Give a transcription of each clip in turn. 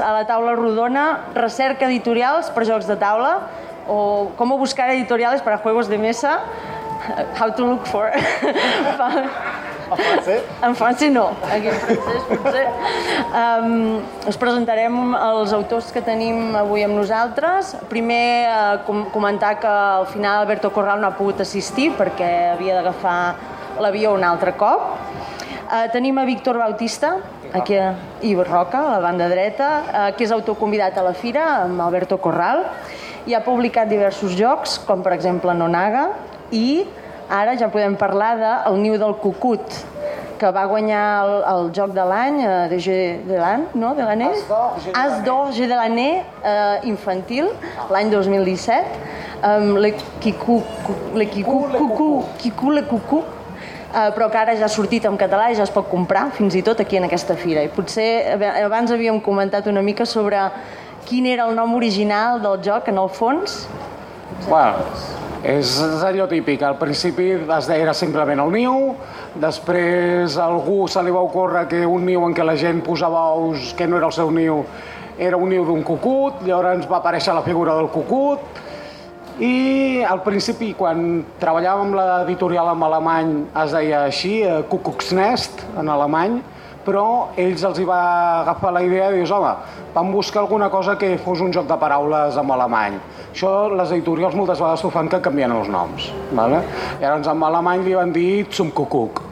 a la taula rodona recerca editorials per jocs de taula o cómo buscar editoriales para juegos de mesa how to look for En francès? En francès no, aquí en francès potser. Um, us presentarem els autors que tenim avui amb nosaltres. Primer uh, com comentar que al final Alberto Corral no ha pogut assistir perquè havia d'agafar l'avió un altre cop. Uh, tenim a Víctor Bautista, aquí a i Roca, a la banda dreta, uh, que és autor convidat a la fira amb Alberto Corral i ha publicat diversos jocs, com per exemple Nonaga, i Ara ja podem parlar de El niu del cucut, que va guanyar el, el joc de l'any, eh, de G de l'any, no? De l'année? As d'or G de l'année eh, infantil, l'any 2017. Um, le Kiku, le Kiku, Cucu, Kiku, le Cucu, uh, però que ara ja ha sortit en català i ja es pot comprar, fins i tot aquí en aquesta fira. I potser abans havíem comentat una mica sobre quin era el nom original del joc, en el fons. Bueno, és allò típic, al principi es deia era simplement el niu, després a algú se li va ocórrer que un niu en què la gent posava ous que no era el seu niu era un niu d'un cucut, llavors va aparèixer la figura del cucut, i al principi, quan treballàvem amb l'editorial en alemany, es deia així, eh, Kuckucksnest, en alemany, però ells els hi va agafar la idea i dius, home, vam buscar alguna cosa que fos un joc de paraules en alemany. Això les editorials moltes vegades ho fan que canvien els noms. Vale? I llavors en alemany li van dir Zum Kuckuck.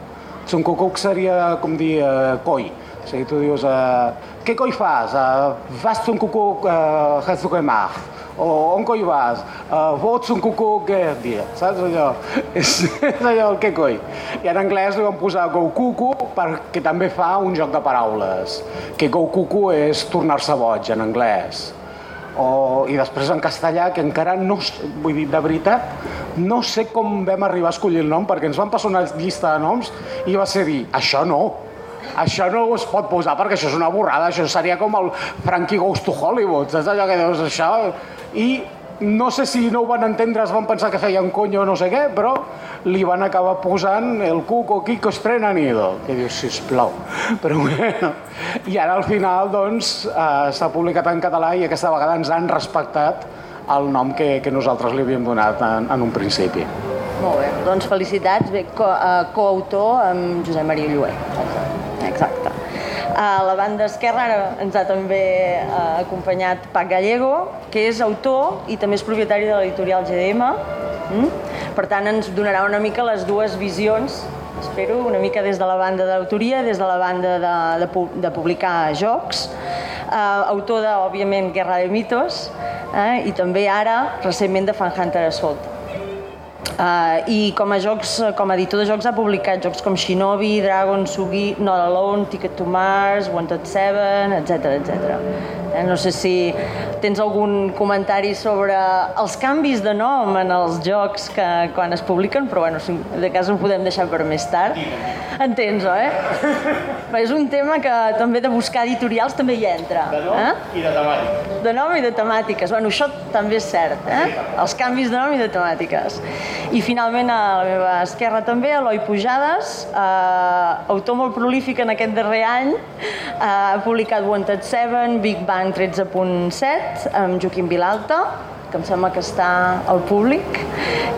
Zum Kuckuck seria com dir eh, coi. O sigui, tu dius, eh, què coi fas? Eh, was zum Kuckuck eh, hast du gemacht? O on coi vas? Uh, vots un cucú què dia? Saps allò? És, és allò, què coi? I en anglès li van posar go cucu perquè també fa un joc de paraules. Que go cucu és tornar-se boig en anglès. O, I després en castellà, que encara no... Vull dir, de veritat, no sé com vam arribar a escollir el nom, perquè ens van passar una llista de noms i va ser dir, això no, això no es pot posar perquè això és una borrada, això seria com el Frankie Goes to Hollywood, saps allò que dius, això i no sé si no ho van entendre, es van pensar que feien conyo o no sé què, però li van acabar posant el cuco Kiko estrena nido, que dius, sisplau. Però bueno, i ara al final doncs eh, s'ha publicat en català i aquesta vegada ens han respectat el nom que, que nosaltres li havíem donat en, en un principi. Molt bé, doncs felicitats, bé, co, uh, coautor amb Josep Maria Lluer. Exacte. A la banda esquerra ara ens ha també eh, acompanyat Pac Gallego, que és autor i també és propietari de l'editorial GDM. Mm? Per tant, ens donarà una mica les dues visions, espero, una mica des de la banda d'autoria, des de la banda de, de, de publicar jocs, eh, autor de, òbviament, Guerra de Mitos, eh, i també ara, recentment, de Fan Hunter Assault. Uh, I com a jocs, com a editor de jocs ha publicat jocs com Shinobi, Dragon, Sugi, Not Alone, Ticket to Mars, Wanted 7, etc etc. Eh, no sé si tens algun comentari sobre els canvis de nom en els jocs que quan es publiquen, però bueno, si de cas ho podem deixar per més tard. Entens, eh? Però és un tema que també de buscar editorials també hi entra. De nom eh? i de temàtiques. De nom i de temàtiques. Bueno, això també és cert, eh? Els canvis de nom i de temàtiques. I finalment a la meva esquerra també, Eloi Pujades, eh, autor molt prolífic en aquest darrer any, eh, ha publicat Wanted 7, Big Bang 13.7, amb Joaquim Vilalta, que em sembla que està al públic,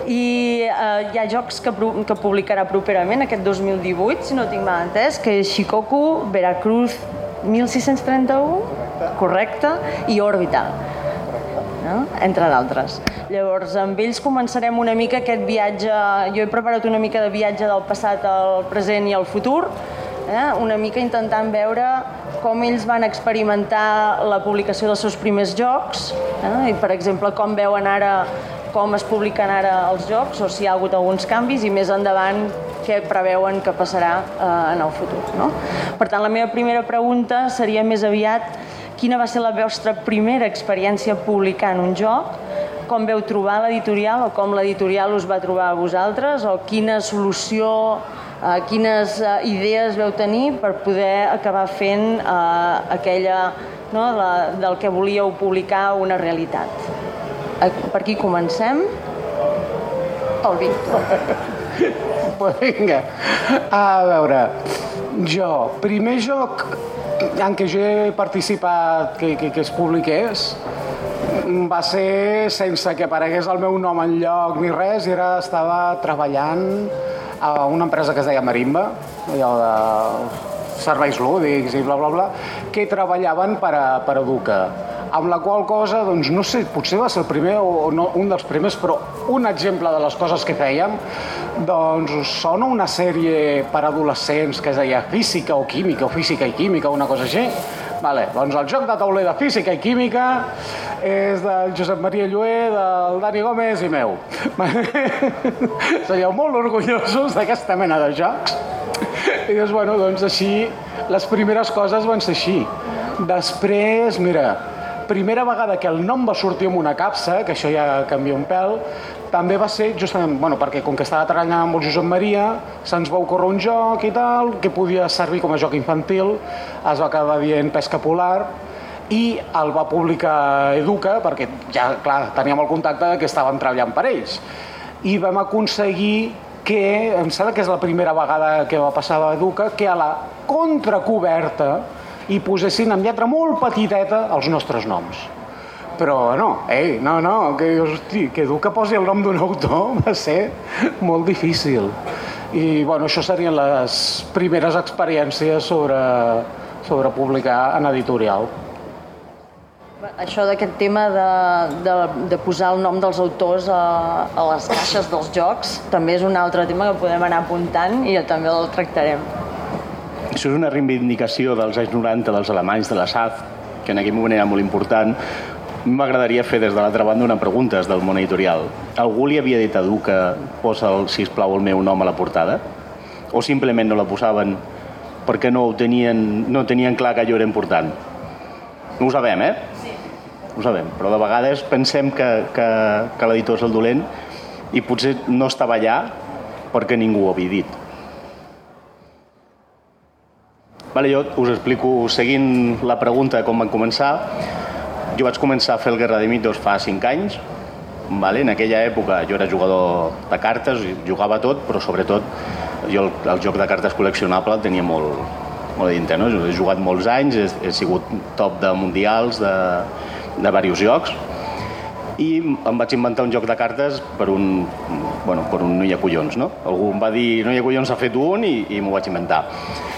i eh, hi ha jocs que, que publicarà properament, aquest 2018, si no tinc mal entès, que és Shikoku, Veracruz 1631, correcte, i Orbital no? entre d'altres. Llavors, amb ells començarem una mica aquest viatge, jo he preparat una mica de viatge del passat al present i al futur, eh? una mica intentant veure com ells van experimentar la publicació dels seus primers jocs, eh? i per exemple com veuen ara com es publiquen ara els jocs o si hi ha hagut alguns canvis i més endavant què preveuen que passarà eh, en el futur. No? Per tant, la meva primera pregunta seria més aviat quina va ser la vostra primera experiència publicant un joc, com veu trobar l'editorial o com l'editorial us va trobar a vosaltres o quina solució, eh, quines eh, idees veu tenir per poder acabar fent eh, aquella no, la, del que volíeu publicar una realitat. Eh, per aquí comencem. El Víctor. pues vinga, a veure, Jo, primer joc en què jo he participat, que, que, que es publiqués, va ser sense que aparegués el meu nom en lloc ni res, era, estava treballant a una empresa que es deia Marimba, allò de serveis lúdics i bla, bla, bla, que treballaven per a, per a Educa amb la qual cosa, doncs, no sé, potser va ser el primer o no, un dels primers, però un exemple de les coses que fèiem, doncs sona una sèrie per adolescents que es deia Física o Química, o Física i Química, una cosa així? Vale, doncs el joc de tauler de Física i Química és del Josep Maria Llué, del Dani Gómez i meu. Seríeu molt orgullosos d'aquesta mena de jocs. I doncs, bueno, doncs així, les primeres coses van ser així. Després, mira, primera vegada que el nom va sortir amb una capsa, que això ja canvia un pèl, també va ser justament, bueno, perquè com que estava treballant amb el Josep Maria, se'ns va ocórrer un joc i tal, que podia servir com a joc infantil, es va acabar dient pesca polar, i el va publicar Educa, perquè ja, clar, teníem el contacte que estàvem treballant per ells. I vam aconseguir que, em sembla que és la primera vegada que va passar a Educa, que a la contracoberta i posessin amb lletra molt petiteta els nostres noms. Però no, ei, no, no, que, hosti, que dur que posi el nom d'un autor va ser molt difícil. I bueno, això serien les primeres experiències sobre, sobre publicar en editorial. Això d'aquest tema de, de, de posar el nom dels autors a, a les caixes dels jocs també és un altre tema que podem anar apuntant i també el tractarem. Això és una reivindicació dels anys 90 dels alemanys de la SAF, que en aquell moment era molt important. M'agradaria fer des de l'altra banda una pregunta del món editorial. Algú li havia dit a Edu que posa, el, si plau el meu nom a la portada? O simplement no la posaven perquè no ho tenien, no tenien clar que allò era important? No ho sabem, eh? Sí. Ho sabem, però de vegades pensem que, que, que l'editor és el dolent i potser no estava allà perquè ningú ho havia dit. Vale, jo us explico, seguint la pregunta com van començar, jo vaig començar a fer el Guerra de Mitos fa 5 anys, vale? en aquella època jo era jugador de cartes, jugava tot, però sobretot jo el, el joc de cartes col·leccionable el tenia molt, molt dintre, no? he jugat molts anys, he, he sigut top de mundials de, de diversos jocs, i em vaig inventar un joc de cartes per un, bueno, per un no hi ha collons, no? Algú em va dir no hi ha collons, ha fet un i, i m'ho vaig inventar.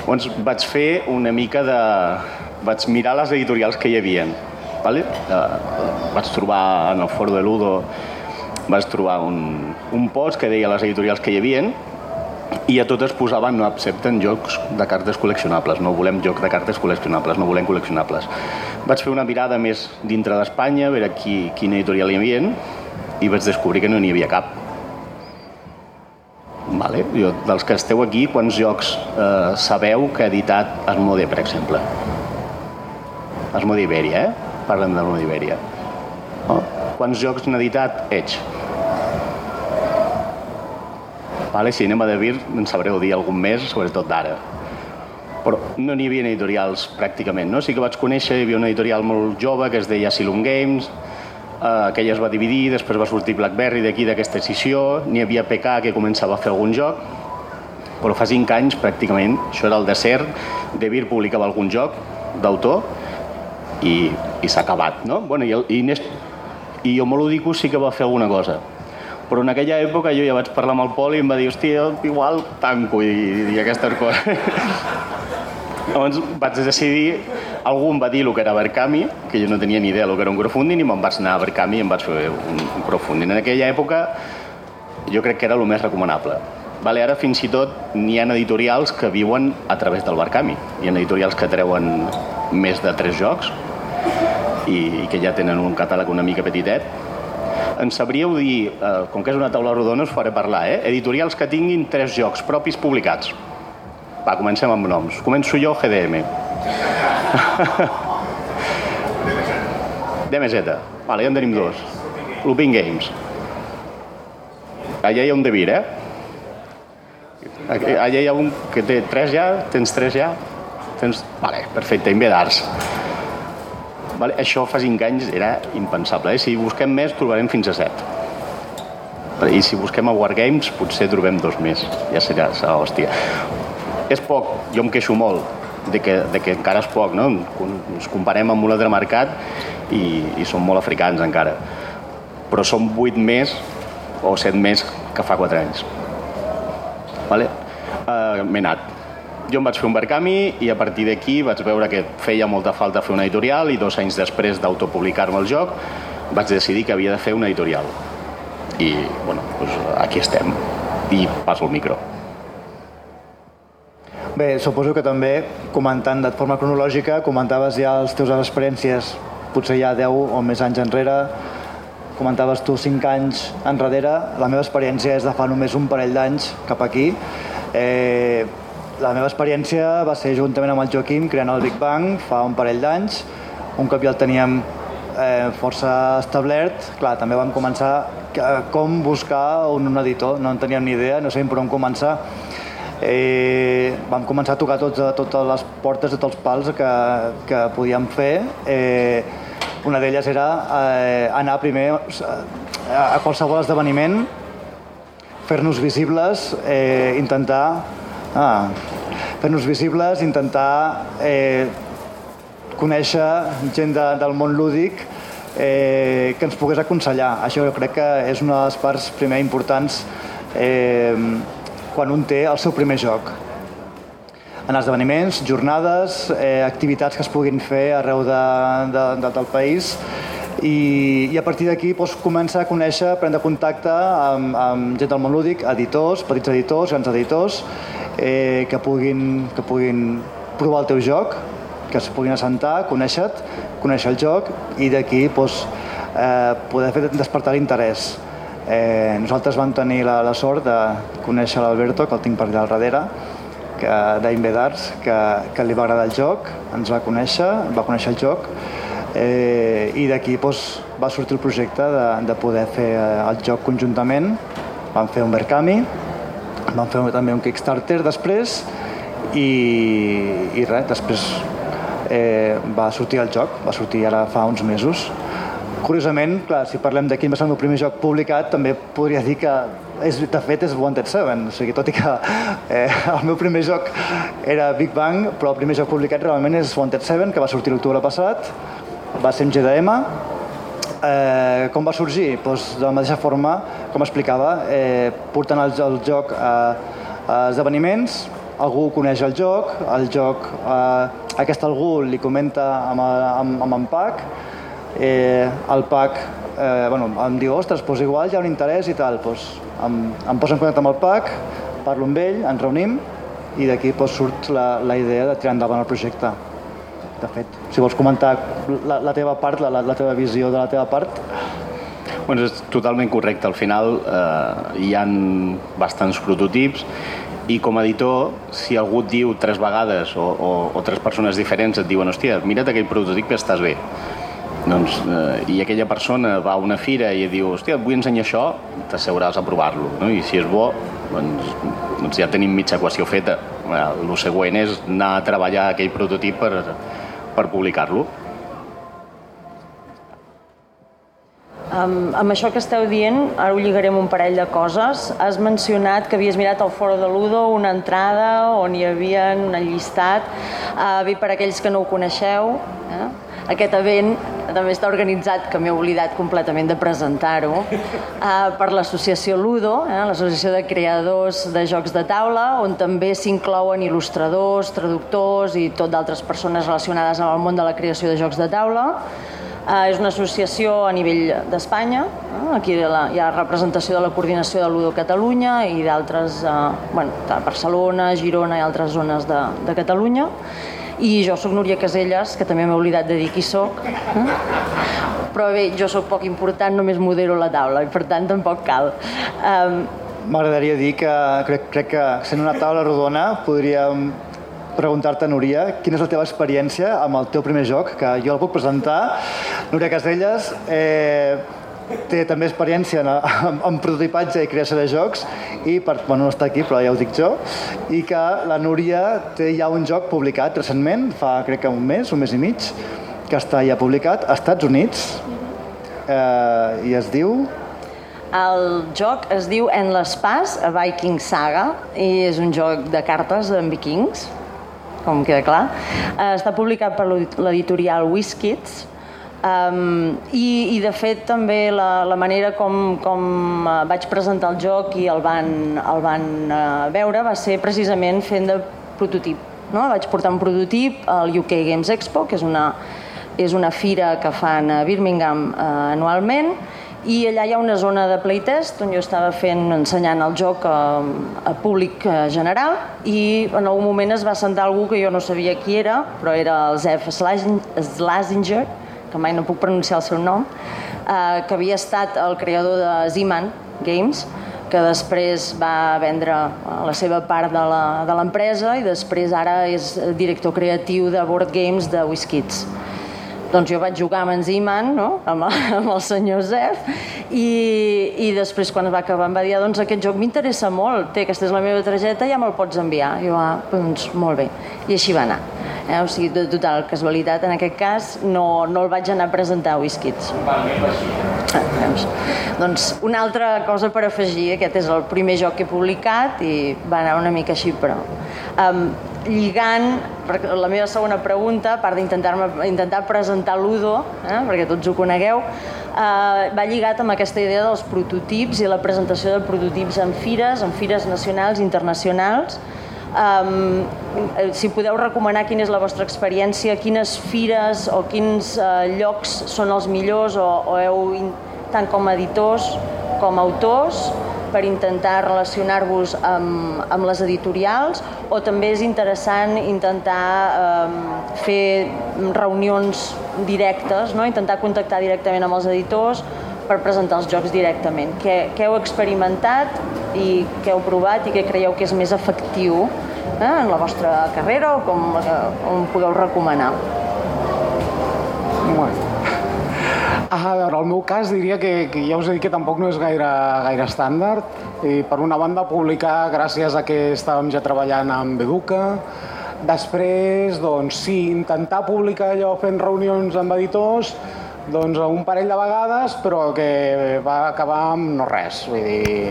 Llavors vaig fer una mica de... vaig mirar les editorials que hi havia. Vale? Uh, vaig trobar en el foro de Ludo vaig trobar un, un post que deia les editorials que hi havia i a totes posaven no accepten jocs de cartes col·leccionables, no volem joc de cartes col·leccionables, no volem col·leccionables. Vaig fer una mirada més dintre d'Espanya, veure qui, quina editorial hi havia i vaig descobrir que no n'hi havia cap Vale? Jo, dels que esteu aquí, quants jocs eh, sabeu que ha editat Asmode, per exemple? Asmode Iberia, eh? Parlem d'Asmode Iberia. Oh? Quants jocs n'ha editat Edge? Vale, si anem a Devir, en sabreu dir algun més, sobretot d'ara. Però no n'hi havia editorials pràcticament, no? Sí que vaig conèixer, hi havia una editorial molt jove que es deia Asylum Games, eh, aquella es va dividir, després va sortir BlackBerry d'aquí d'aquesta decisió, n'hi havia PK que començava a fer algun joc, però fa cinc anys pràcticament això era el desert, Devir publicava algun joc d'autor i, i s'ha acabat, no? Bueno, i, el, i, Inés, i jo Molúdico sí que va fer alguna cosa, però en aquella època jo ja vaig parlar amb el Pol i em va dir, hòstia, igual tanco i, i, aquestes coses. Llavors vaig decidir, algú em va dir el que era Berkami, que jo no tenia ni idea del que era un crowdfunding, i me'n vaig anar a Berkami i em vaig fer un, un crowdfunding. En aquella època jo crec que era el més recomanable. Vale, ara fins i tot n'hi ha editorials que viuen a través del Barcami. Hi ha editorials que treuen més de tres jocs i, i que ja tenen un catàleg una mica petitet. Ens sabríeu dir, eh, com que és una taula rodona us faré parlar, eh? editorials que tinguin tres jocs propis publicats. Va, comencem amb noms. Començo jo, GDM. DMZ. Vale, ja en tenim dos. Looping Games. Allà hi ha un de Vir, eh? Allà hi ha un que té tres ja, tens tres ja. Tens... Vale, perfecte, Invedars. Vale, això fa cinc anys era impensable. Eh? Si busquem més, trobarem fins a set. I si busquem a Wargames, potser trobem dos més. Ja serà, serà hòstia. és poc, jo em queixo molt de que, de que encara és poc, no? Ens comparem amb un altre mercat i, i som molt africans encara. Però som 8 més o 7 més que fa 4 anys. Vale? Uh, M'he anat. Jo em vaig fer un Barcami i a partir d'aquí vaig veure que feia molta falta fer una editorial i dos anys després d'autopublicar-me el joc vaig decidir que havia de fer una editorial. I, bueno, doncs aquí estem. I passo el micro. Bé, suposo que també, comentant de forma cronològica, comentaves ja les teves experiències, potser ja 10 o més anys enrere, comentaves tu 5 anys enrere, la meva experiència és de fa només un parell d'anys cap aquí. Eh, la meva experiència va ser juntament amb el Joaquim creant el Big Bang fa un parell d'anys. Un cop ja el teníem eh, força establert, clar, també vam començar a, com buscar un, un editor, no en teníem ni idea, no sabíem per on començar. Eh, vam començar a tocar tots, totes les portes tots els pals que, que podíem fer. Eh, una d'elles era eh, anar primer a, a qualsevol esdeveniment, fer-nos visibles, eh, intentar... Ah, fer-nos visibles, intentar eh, conèixer gent de, del món lúdic eh, que ens pogués aconsellar. Això jo crec que és una de les parts primer importants eh, quan un té el seu primer joc. En esdeveniments, jornades, eh, activitats que es puguin fer arreu de, de, de, del país i, i a partir d'aquí doncs, comença a conèixer, prendre contacte amb, amb gent del món lúdic, editors, petits editors, grans editors, eh, que, puguin, que puguin provar el teu joc, que es puguin assentar, conèixer-te, conèixer el joc i d'aquí doncs, eh, poder fer despertar l'interès. Eh, nosaltres vam tenir la, la sort de conèixer l'Alberto, que el tinc per allà al darrere, que, d'Invedars, que, que li va agradar el joc, ens va conèixer, va conèixer el joc, eh, i d'aquí doncs, va sortir el projecte de, de poder fer eh, el joc conjuntament. Vam fer un Berkami, vam fer també un Kickstarter després, i, i res, després eh, va sortir el joc, va sortir ara fa uns mesos, Curiosament, clar, si parlem de quin va ser el meu primer joc publicat, també podria dir que és, de fet és Wanted 7, o sigui, tot i que eh, el meu primer joc era Big Bang, però el primer joc publicat realment és Wanted 7, que va sortir l'octubre passat, va ser en GDM. Eh, com va sorgir? Pues, de la mateixa forma, com explicava, eh, portant el, el joc a, a esdeveniments, algú coneix el joc, el joc, eh, aquest algú li comenta amb, amb, amb en Pac, eh, el PAC eh, bueno, em diu, ostres, doncs igual hi ha un interès i tal, doncs em, em poso en contacte amb el PAC, parlo amb ell, ens reunim i d'aquí doncs, surt la, la idea de tirar endavant el projecte. De fet, si vols comentar la, la teva part, la, la teva visió de la teva part. Bueno, és totalment correcte. Al final eh, hi han bastants prototips i com a editor, si algú et diu tres vegades o, o, o tres persones diferents et diuen hòstia, mira't aquell prototip que estàs bé doncs, eh, i aquella persona va a una fira i diu, hòstia, et vull ensenyar això, t'asseguraràs a provar-lo, no? i si és bo, doncs, doncs ja tenim mitja equació feta. El següent és anar a treballar aquell prototip per, per publicar-lo. Um, amb això que esteu dient, ara ho lligarem un parell de coses. Has mencionat que havies mirat al foro de Ludo una entrada on hi havia un llistat. Uh, bé, per aquells que no ho coneixeu, eh? aquest event també està organitzat, que m'he oblidat completament de presentar-ho, eh, per l'associació Ludo, eh, l'associació de creadors de jocs de taula, on també s'inclouen il·lustradors, traductors i tot d'altres persones relacionades amb el món de la creació de jocs de taula. Eh, és una associació a nivell d'Espanya, eh, aquí la, hi ha representació de la coordinació de Ludo Catalunya i d'altres, eh, bueno, de Barcelona, Girona i altres zones de, de Catalunya i jo sóc Núria Caselles, que també m'he oblidat de dir qui sóc. Eh? Però bé, jo sóc poc important, només modero la taula i per tant tampoc cal. Um, M'agradaria dir que crec, crec que sent una taula rodona podríem preguntar-te, Núria, quina és la teva experiència amb el teu primer joc, que jo el puc presentar. Núria Caselles, eh, té també experiència en, en, en prototipatge i creació de jocs i, per, bueno, no està aquí, però ja ho dic jo, i que la Núria té ja un joc publicat recentment, fa crec que un mes, un mes i mig, que està ja publicat als Estats Units eh, i es diu... El joc es diu Endless Pass, a Viking Saga, i és un joc de cartes en vikings, com queda clar. Eh, està publicat per l'editorial WizKids, Um, i, I, de fet, també la, la manera com, com uh, vaig presentar el joc i el van, el van uh, veure va ser precisament fent de prototip. No? Vaig portar un prototip al UK Games Expo, que és una, és una fira que fan a Birmingham uh, anualment, i allà hi ha una zona de playtest on jo estava fent, ensenyant el joc a, a públic general i en algun moment es va sentar algú que jo no sabia qui era, però era el Zef Slasinger, que mai no puc pronunciar el seu nom, eh, que havia estat el creador de Z-Man Games, que després va vendre eh, la seva part de l'empresa i després ara és director creatiu de board games de WizKids. Doncs jo vaig jugar amb en Ziman, no? amb, amb el senyor Zef, i, i després quan va acabar em va dir doncs aquest joc m'interessa molt, té, aquesta és la meva targeta, ja me'l pots enviar. I jo, ah, doncs molt bé. I així va anar. Eh? O sigui, de total casualitat, en aquest cas, no, no el vaig anar a presentar a WizKids. Ah, veus? Doncs una altra cosa per afegir, aquest és el primer joc que he publicat i va anar una mica així, però... Um, lligant, perquè la meva segona pregunta, a part d'intentar intentar presentar l'Udo, eh, perquè tots ho conegueu, eh, va lligat amb aquesta idea dels prototips i la presentació de prototips en fires, en fires nacionals i internacionals. Um, si podeu recomanar quina és la vostra experiència, quines fires o quins uh, llocs són els millors o, o heu, tant com editors com autors, per intentar relacionar-vos amb, amb les editorials o també és interessant intentar eh, fer reunions directes, no? intentar contactar directament amb els editors per presentar els jocs directament. Què, què heu experimentat i què heu provat i què creieu que és més efectiu eh, en la vostra carrera o com, eh, com podeu recomanar? Bueno. Ah, a veure, el meu cas diria que, que ja us he dit que tampoc no és gaire, gaire estàndard. I per una banda, publicar gràcies a que estàvem ja treballant amb Educa. Després, doncs sí, intentar publicar allò fent reunions amb editors, doncs un parell de vegades, però que va acabar amb no res. Vull dir,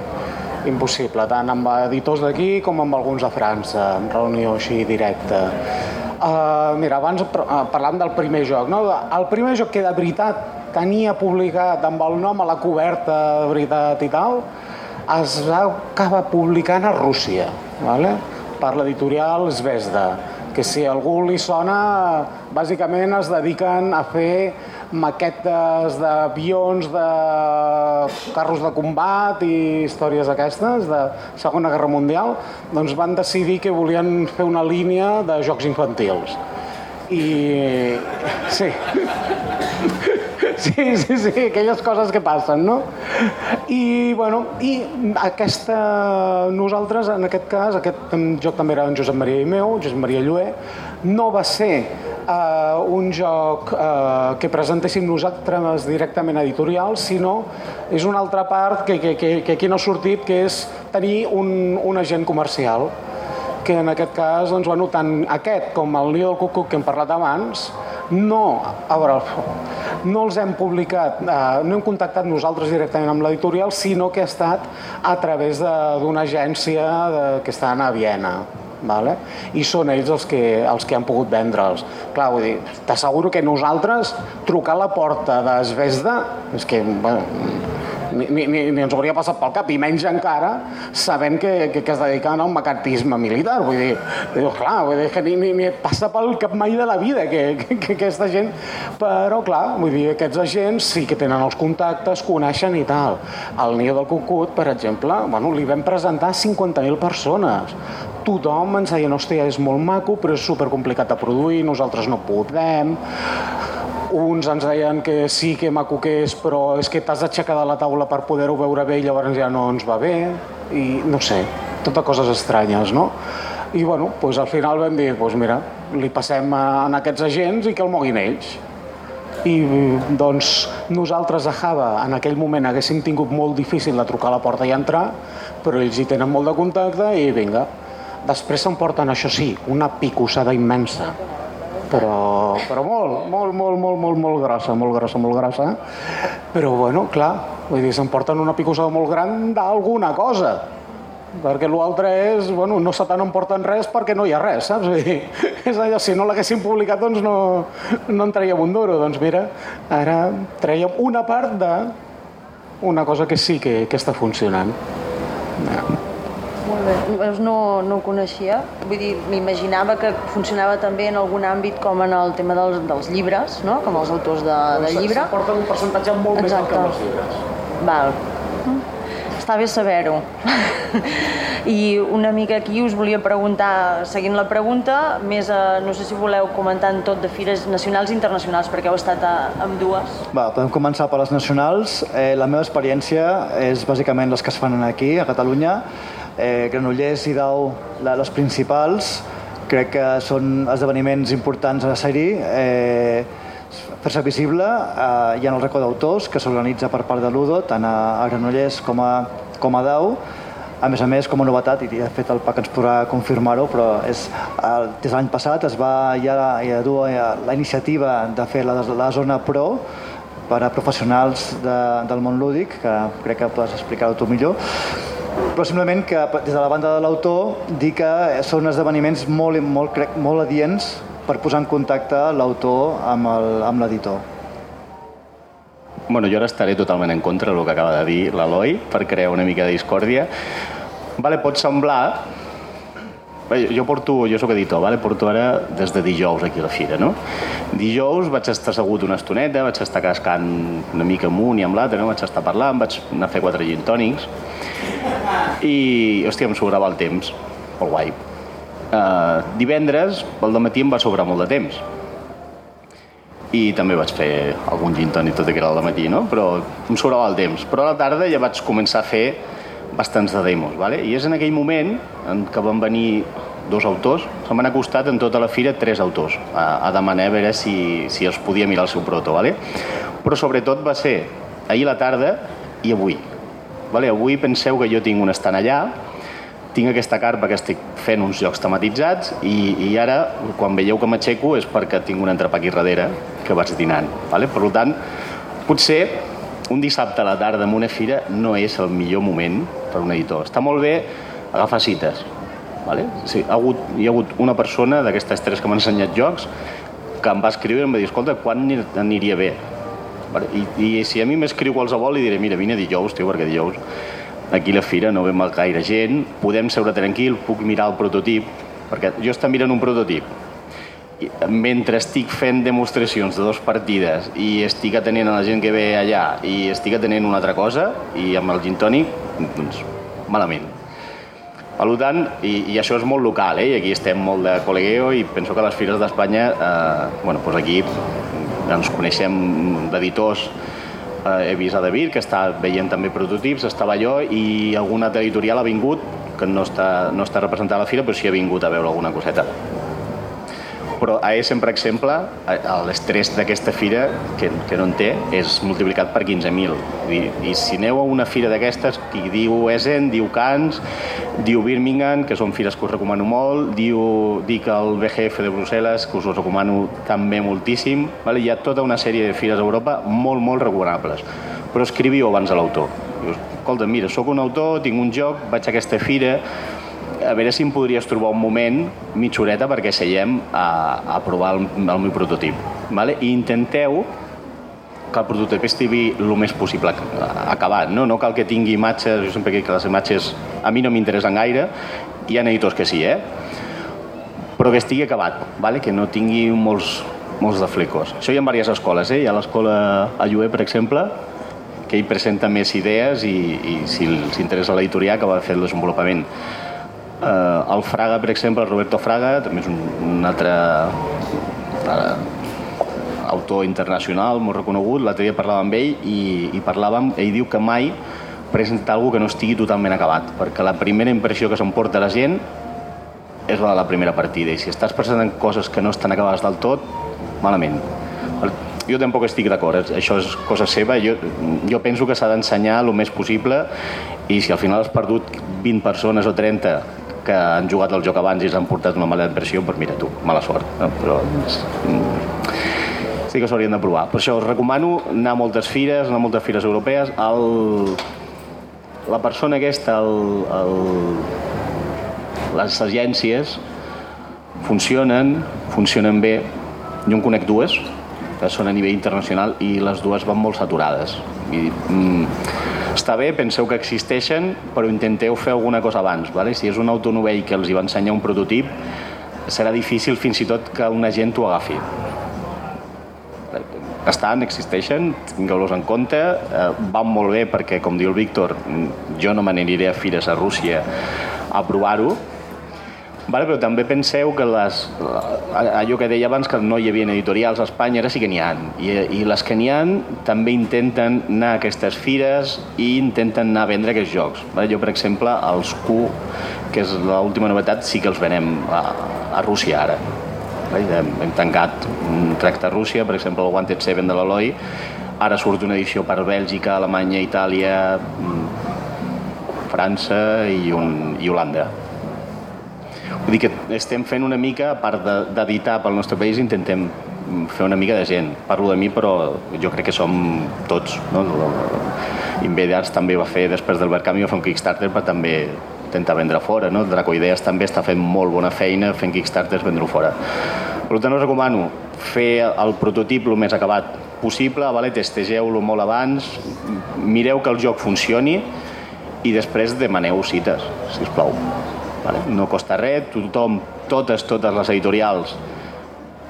impossible, tant amb editors d'aquí com amb alguns de França, en reunió així directa. Uh, mira, abans uh, parlàvem del primer joc. No? El primer joc que de veritat tenia publicat amb el nom a la coberta de veritat i tal, es va acabar publicant a Rússia, vale? per l'editorial Zvezda, que si algú li sona, bàsicament es dediquen a fer maquetes d'avions, de carros de combat i històries aquestes de Segona Guerra Mundial, doncs van decidir que volien fer una línia de jocs infantils. I... sí. Sí, sí, sí, aquelles coses que passen, no? I, bueno, i aquesta... Nosaltres, en aquest cas, aquest joc també era en Josep Maria i meu, Josep Maria Llué, no va ser uh, un joc uh, que presentéssim nosaltres directament editorial, sinó és una altra part que, que, que, que aquí no ha sortit, que és tenir un, un agent comercial que en aquest cas, doncs, bueno, tant aquest com el Nido del Cucuc que hem parlat abans, no, a veure, no els hem publicat, eh, no hem contactat nosaltres directament amb l'editorial, sinó que ha estat a través d'una agència de, que està a Viena. Vale? i són ells els que, els que han pogut vendre'ls. Clar, vull dir, t'asseguro que nosaltres trucar a la porta d'Esvesda, és que, bueno, ni, ni, ni ens hauria passat pel cap, i menys encara sabent que, que, que es dediquen a un macartisme militar. Vull dir, diu, clar, vull dir que ni, ni, ni et passa pel cap mai de la vida que, que, que aquesta gent... Però, clar, vull dir, aquests agents sí que tenen els contactes, coneixen i tal. El Niu del Cucut, per exemple, bueno, li vam presentar 50.000 persones tothom ens deia, hòstia, és molt maco, però és supercomplicat de produir, nosaltres no podem uns ens deien que sí, que maco que és, però és que t'has d'aixecar de la taula per poder-ho veure bé i llavors ja no ens va bé, i no sé, tota coses estranyes, no? I bueno, doncs al final vam dir, doncs mira, li passem a, a aquests agents i que el moguin ells. I doncs nosaltres a Java en aquell moment haguéssim tingut molt difícil de trucar a la porta i entrar, però ells hi tenen molt de contacte i vinga. Després s'emporten, això sí, una picossada immensa però, però molt, molt, molt, molt, molt, molt grossa, molt grossa, molt grossa. Però, bueno, clar, Vull dir, s'emporten una picossada molt gran d'alguna cosa perquè l'altre és, bueno, no se te n'emporten res perquè no hi ha res, saps? Vull dir, és allò, si no l'haguessin publicat, doncs no, no en traiem un duro. Doncs mira, ara traiem una part de una cosa que sí que, que està funcionant. Ja. Veus, no, no ho coneixia. Vull dir, m'imaginava que funcionava també en algun àmbit com en el tema dels, dels llibres, no? com els autors de, de llibre. S'emporten un percentatge molt Exacte. més alt que els llibres. Val. Està bé saber-ho. I una mica aquí us volia preguntar, seguint la pregunta, més a, no sé si voleu comentar en tot de fires nacionals i internacionals, perquè heu estat a, amb dues. Va, podem començar per les nacionals. Eh, la meva experiència és bàsicament les que es fan aquí, a Catalunya. Eh, Granollers i Dau, la, les principals, crec que són esdeveniments importants a ser-hi. Eh, fer-se visible, eh, hi ha el racó d'autors que s'organitza per part de l'UDO, tant a, a Granollers com a, com a Dau. A més a més, com a novetat, i de fet el PAC ens podrà confirmar-ho, però és, eh, des de l'any passat es va ja, ja dur eh, la iniciativa de fer la, la zona pro per a professionals de, del món lúdic, que crec que pots explicar-ho tu millor, però simplement que des de la banda de l'autor dir que són esdeveniments molt, molt, crec, molt adients per posar en contacte l'autor amb l'editor. Bueno, jo ara estaré totalment en contra del que acaba de dir l'Eloi per crear una mica de discòrdia. Vale, pot semblar... Bé, Jo porto, jo sóc editor, vale? porto ara des de dijous aquí a la fira, no? Dijous vaig estar assegut una estoneta, vaig estar cascant una mica amunt i amb l'altre, no? vaig estar parlant, vaig anar a fer quatre gin tònics i, hòstia, em sobrava el temps, molt guai. Uh, divendres, al matí em va sobrar molt de temps i també vaig fer algun gin tònic tot i que era al matí, no? però em sobrava el temps. Però a la tarda ja vaig començar a fer bastants de demos, vale? i és en aquell moment en què van venir dos autors, se m'han acostat en tota la fira tres autors a, a demanar a veure si, si els podia mirar el seu proto, vale? però sobretot va ser ahir la tarda i avui. Vale? Avui penseu que jo tinc un estant allà, tinc aquesta carpa que estic fent uns jocs tematitzats i, i ara, quan veieu que m'aixeco, és perquè tinc un entrepà aquí darrere que vaig dinant. Vale? Per tant, potser un dissabte a la tarda en una fira no és el millor moment per un editor. Està molt bé agafar cites. Vale? Sí, ha hagut, hi ha hagut una persona d'aquestes tres que m'han ensenyat jocs que em va escriure i em va dir, escolta, quan ani- aniria bé? I, I si a mi m'escriu qualsevol li diré, mira, vine dijous, tio, perquè dijous aquí a la fira no ve gaire gent, podem seure tranquil, puc mirar el prototip, perquè jo estic mirant un prototip i mentre estic fent demostracions de dues partides i estic atenent a la gent que ve allà i estic atenent una altra cosa i amb el gin tònic, doncs malament. Per tant, i, i això és molt local, eh? i aquí estem molt de col·legueo i penso que les fires d'Espanya, eh, bueno, doncs aquí ens coneixem d'editors eh, he vist a David, que està veient també prototips, estava jo i algun altre editorial ha vingut, que no està, no està representat a la fira, però sí ha vingut a veure alguna coseta. Però a ESM, per exemple, l'estrès d'aquesta fira, que, que no en té, és multiplicat per 15.000. I, I si aneu a una fira d'aquestes, qui diu Essen, diu Cannes, diu Birmingham, que són fires que us recomano molt, diu, dic el BGF de Brussel·les, que us ho recomano també moltíssim. Vale? Hi ha tota una sèrie de fires a Europa molt, molt recomanables. Però escriviu abans a l'autor. Escolta, mira, sóc un autor, tinc un joc, vaig a aquesta fira, a veure si em podries trobar un moment, mitja horeta, perquè seiem a, a provar el, el meu prototip. Vale? I intenteu que el prototip estigui el més possible ac- acabat, no? No cal que tingui imatges, jo sempre dic que les imatges a mi no m'interessen gaire, hi ha editors que sí, eh? Però que estigui acabat, vale? que no tingui molts, molts de flecos. Això hi ha diverses escoles, eh? Hi ha l'escola a Lluer, per exemple, que ell presenta més idees i, i si els interessa l'editorial que va fer el desenvolupament. Uh, el Fraga, per exemple, el Roberto Fraga, també és un, un altre uh, autor internacional molt reconegut, l'altre dia parlava amb ell i, i parlàvem, ell diu que mai presenta alguna que no estigui totalment acabat, perquè la primera impressió que s'emporta la gent és la de la primera partida, i si estàs presentant coses que no estan acabades del tot, malament. Jo tampoc estic d'acord, això és cosa seva, jo, jo penso que s'ha d'ensenyar el més possible i si al final has perdut 20 persones o 30 que han jugat el joc abans i s'han portat una mala impressió, doncs mira tu, mala sort. No? Però, sí que s'haurien de provar. Per això us recomano anar a moltes fires, anar a moltes fires europees. El, la persona aquesta, el, el, les agències funcionen, funcionen bé. Jo en conec dues, que són a nivell internacional, i les dues van molt saturades. I, mm, està bé, penseu que existeixen, però intenteu fer alguna cosa abans. Vale? Si és un autonovell que els hi va ensenyar un prototip, serà difícil fins i tot que una gent ho agafi. Estan, existeixen, tingueu-los en compte, eh, van molt bé perquè, com diu el Víctor, jo no me n'aniré a fires a Rússia a provar-ho, Vale, però també penseu que les, allò que deia abans, que no hi havia editorials a Espanya, ara sí que n'hi ha. I, I les que n'hi ha també intenten anar a aquestes fires i intenten anar a vendre aquests jocs. Vale? Jo, per exemple, els Q, que és l'última novetat, sí que els venem a, a Rússia ara. Vale? Hem, hem tancat un tracte a Rússia, per exemple, el Wanted Seven de l'Eloi, ara surt una edició per Bèlgica, Alemanya, Itàlia, mm, França i, un, i Holanda Vull dir que estem fent una mica, a part d'editar pel nostre país, intentem fer una mica de gent. Parlo de mi, però jo crec que som tots. No? Invade també va fer, després del Verkami, va fer un Kickstarter per també intentar vendre fora. No? Dracoideas també està fent molt bona feina fent Kickstarters, vendre-ho fora. Per tant, us recomano fer el prototip el més acabat possible, vale? testegeu-lo molt abans, mireu que el joc funcioni i després demaneu cites, si us plau. Vale? No costa res, tothom, totes, totes les editorials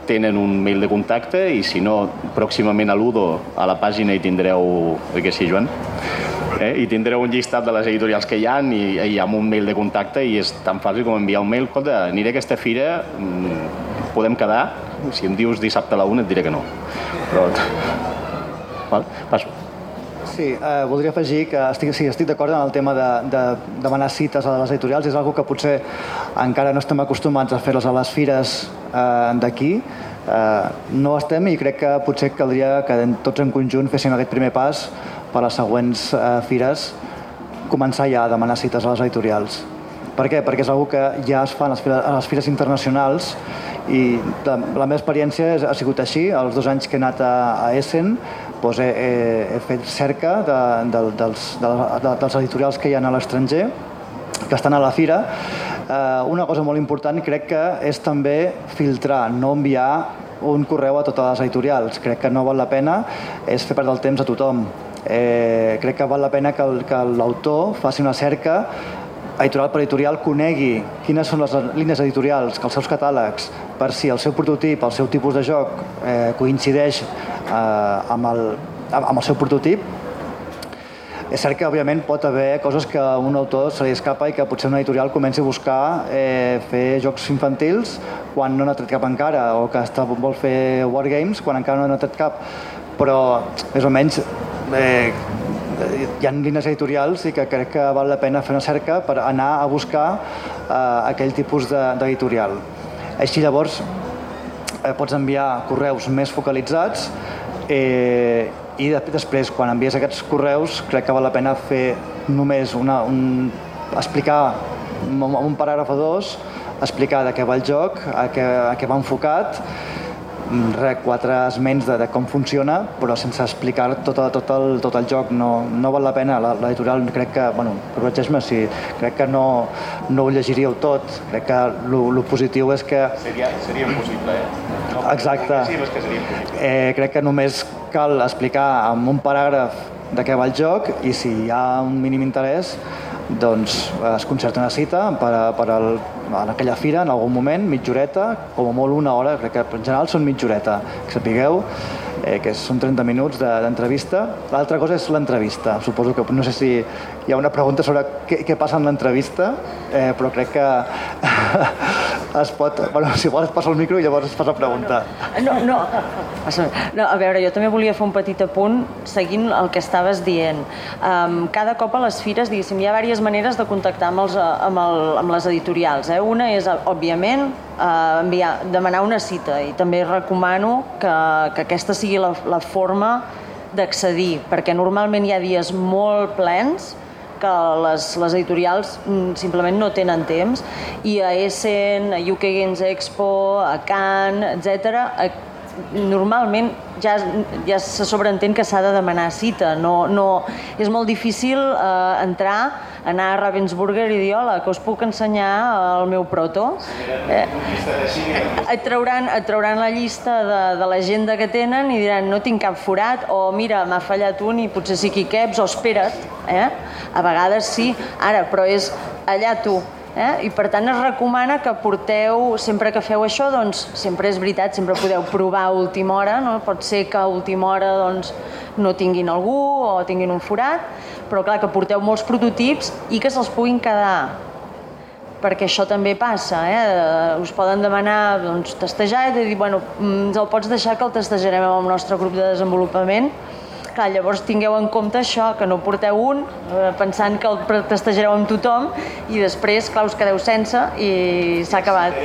tenen un mail de contacte i si no, pròximament a l'Udo a la pàgina hi tindreu, oi que sí, Joan? Eh? I tindreu un llistat de les editorials que hi ha i, i ha un mail de contacte i és tan fàcil com enviar un mail. Escolta, aniré a aquesta fira, mm, podem quedar? Si em dius dissabte a la una et diré que no. Però... Val? Passo. Sí, eh, voldria afegir que estic, sí, estic d'acord en el tema de, de demanar cites a les editorials. És una que potser encara no estem acostumats a fer-les a les fires eh, d'aquí. Eh, no estem i crec que potser caldria que tots en conjunt féssim aquest primer pas per a les següents eh, fires començar ja a demanar cites a les editorials. Per què? Perquè és una que ja es fa a les fires, les fires internacionals i la, la meva experiència ha sigut així. Els dos anys que he anat a, a Essen doncs he, he, he fet cerca de, de, dels, de, de, dels editorials que hi ha a l'estranger, que estan a la fira. Eh, una cosa molt important crec que és també filtrar, no enviar un correu a totes les editorials. Crec que no val la pena és fer perdre el temps a tothom. Eh, crec que val la pena que l'autor faci una cerca editorial per editorial conegui quines són les línies editorials, que els seus catàlegs, per si el seu prototip, el seu tipus de joc eh, coincideix eh, amb, el, amb el seu prototip, és cert que, òbviament, pot haver coses que a un autor se li escapa i que potser una editorial comenci a buscar eh, fer jocs infantils quan no n'ha tret cap encara, o que està, vol fer wargames quan encara no n'ha tret cap. Però, més o menys, eh, hi ha línies editorials i que crec que val la pena fer una cerca per anar a buscar eh, aquell tipus d'editorial. Així llavors eh, pots enviar correus més focalitzats eh, i de, després quan envies aquests correus crec que val la pena fer només una, un, explicar un paràgraf o dos explicar de què va el joc, a què, a què va enfocat quatre esments de, de com funciona, però sense explicar tot, tot, el, tot el joc. No, no val la pena. L'editorial crec que, bueno, corregeix-me si crec que no, no ho llegiríeu tot. Crec que el positiu és que... Seria, seria impossible, eh? No, Exacte. Sí, que seria impossible. Eh, crec que només cal explicar amb un paràgraf de què va el joc i si hi ha un mínim interès doncs es concerta una cita per, a, per al, en aquella fira en algun moment, mitja horeta, com a molt una hora, crec que en general són mitja horeta, que sapigueu, eh, que són 30 minuts d'entrevista. De, L'altra cosa és l'entrevista. Suposo que no sé si hi ha una pregunta sobre què, què passa en l'entrevista, eh, però crec que es pot... Bueno, si vols et passo el micro i llavors es fas la pregunta. No, no, no, a veure, jo també volia fer un petit apunt seguint el que estaves dient. Um, cada cop a les fires, diguéssim, hi ha diverses maneres de contactar amb, els, amb, el, amb les editorials. Eh? Una és, òbviament, uh, enviar, demanar una cita i també recomano que, que aquesta sigui la, la forma d'accedir, perquè normalment hi ha dies molt plens que les, les editorials mm, simplement no tenen temps i a Essen, a UK Games Expo, a Cannes, etc normalment ja, ja se sobreentén que s'ha de demanar cita. No, no, és molt difícil eh, entrar, anar a Ravensburger i dir hola, que us puc ensenyar el meu proto. Eh, et, trauran, et trauran la llista de, de l'agenda que tenen i diran no tinc cap forat o mira, m'ha fallat un i potser sí que hi caps o espera't. Eh? A vegades sí, ara, però és allà tu Eh? I per tant es recomana que porteu, sempre que feu això, doncs sempre és veritat, sempre podeu provar a última hora, no? pot ser que a última hora doncs, no tinguin algú o tinguin un forat, però clar, que porteu molts prototips i que se'ls puguin quedar perquè això també passa, eh? us poden demanar doncs, testejar i dir, bueno, ens mm, el pots deixar que el testejarem amb el nostre grup de desenvolupament Clar, llavors tingueu en compte això, que no porteu un eh, pensant que el testejareu amb tothom i després, clar, us quedeu sense i s'ha acabat.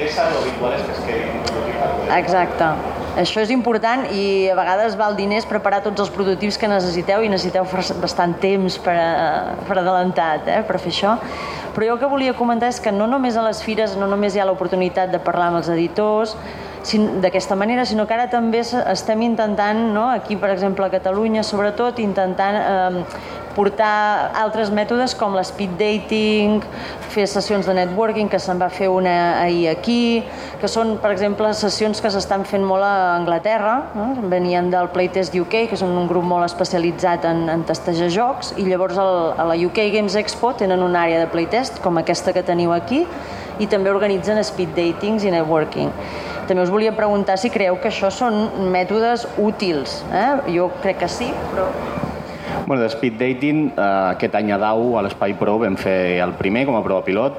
Exacte. Això és important i a vegades val diners preparar tots els prototips que necessiteu i necessiteu bastant temps per, a, per adelantat eh, per fer això. Però jo el que volia comentar és que no només a les fires, no només hi ha l'oportunitat de parlar amb els editors, d'aquesta manera, sinó que ara també estem intentant, no, aquí per exemple a Catalunya sobretot, intentant eh, portar altres mètodes com l'espeed dating, fer sessions de networking, que se'n va fer una ahir aquí, que són, per exemple, sessions que s'estan fent molt a Anglaterra, no? venien del Playtest UK, que és un grup molt especialitzat en, en testejar jocs, i llavors el, a la UK Games Expo tenen una àrea de playtest, com aquesta que teniu aquí, i també organitzen speed datings i networking. També us volia preguntar si creieu que això són mètodes útils. Eh? Jo crec que sí, però... Bueno, de speed dating, eh, aquest any a DAU, a l'Espai Pro, vam fer el primer com a prova pilot.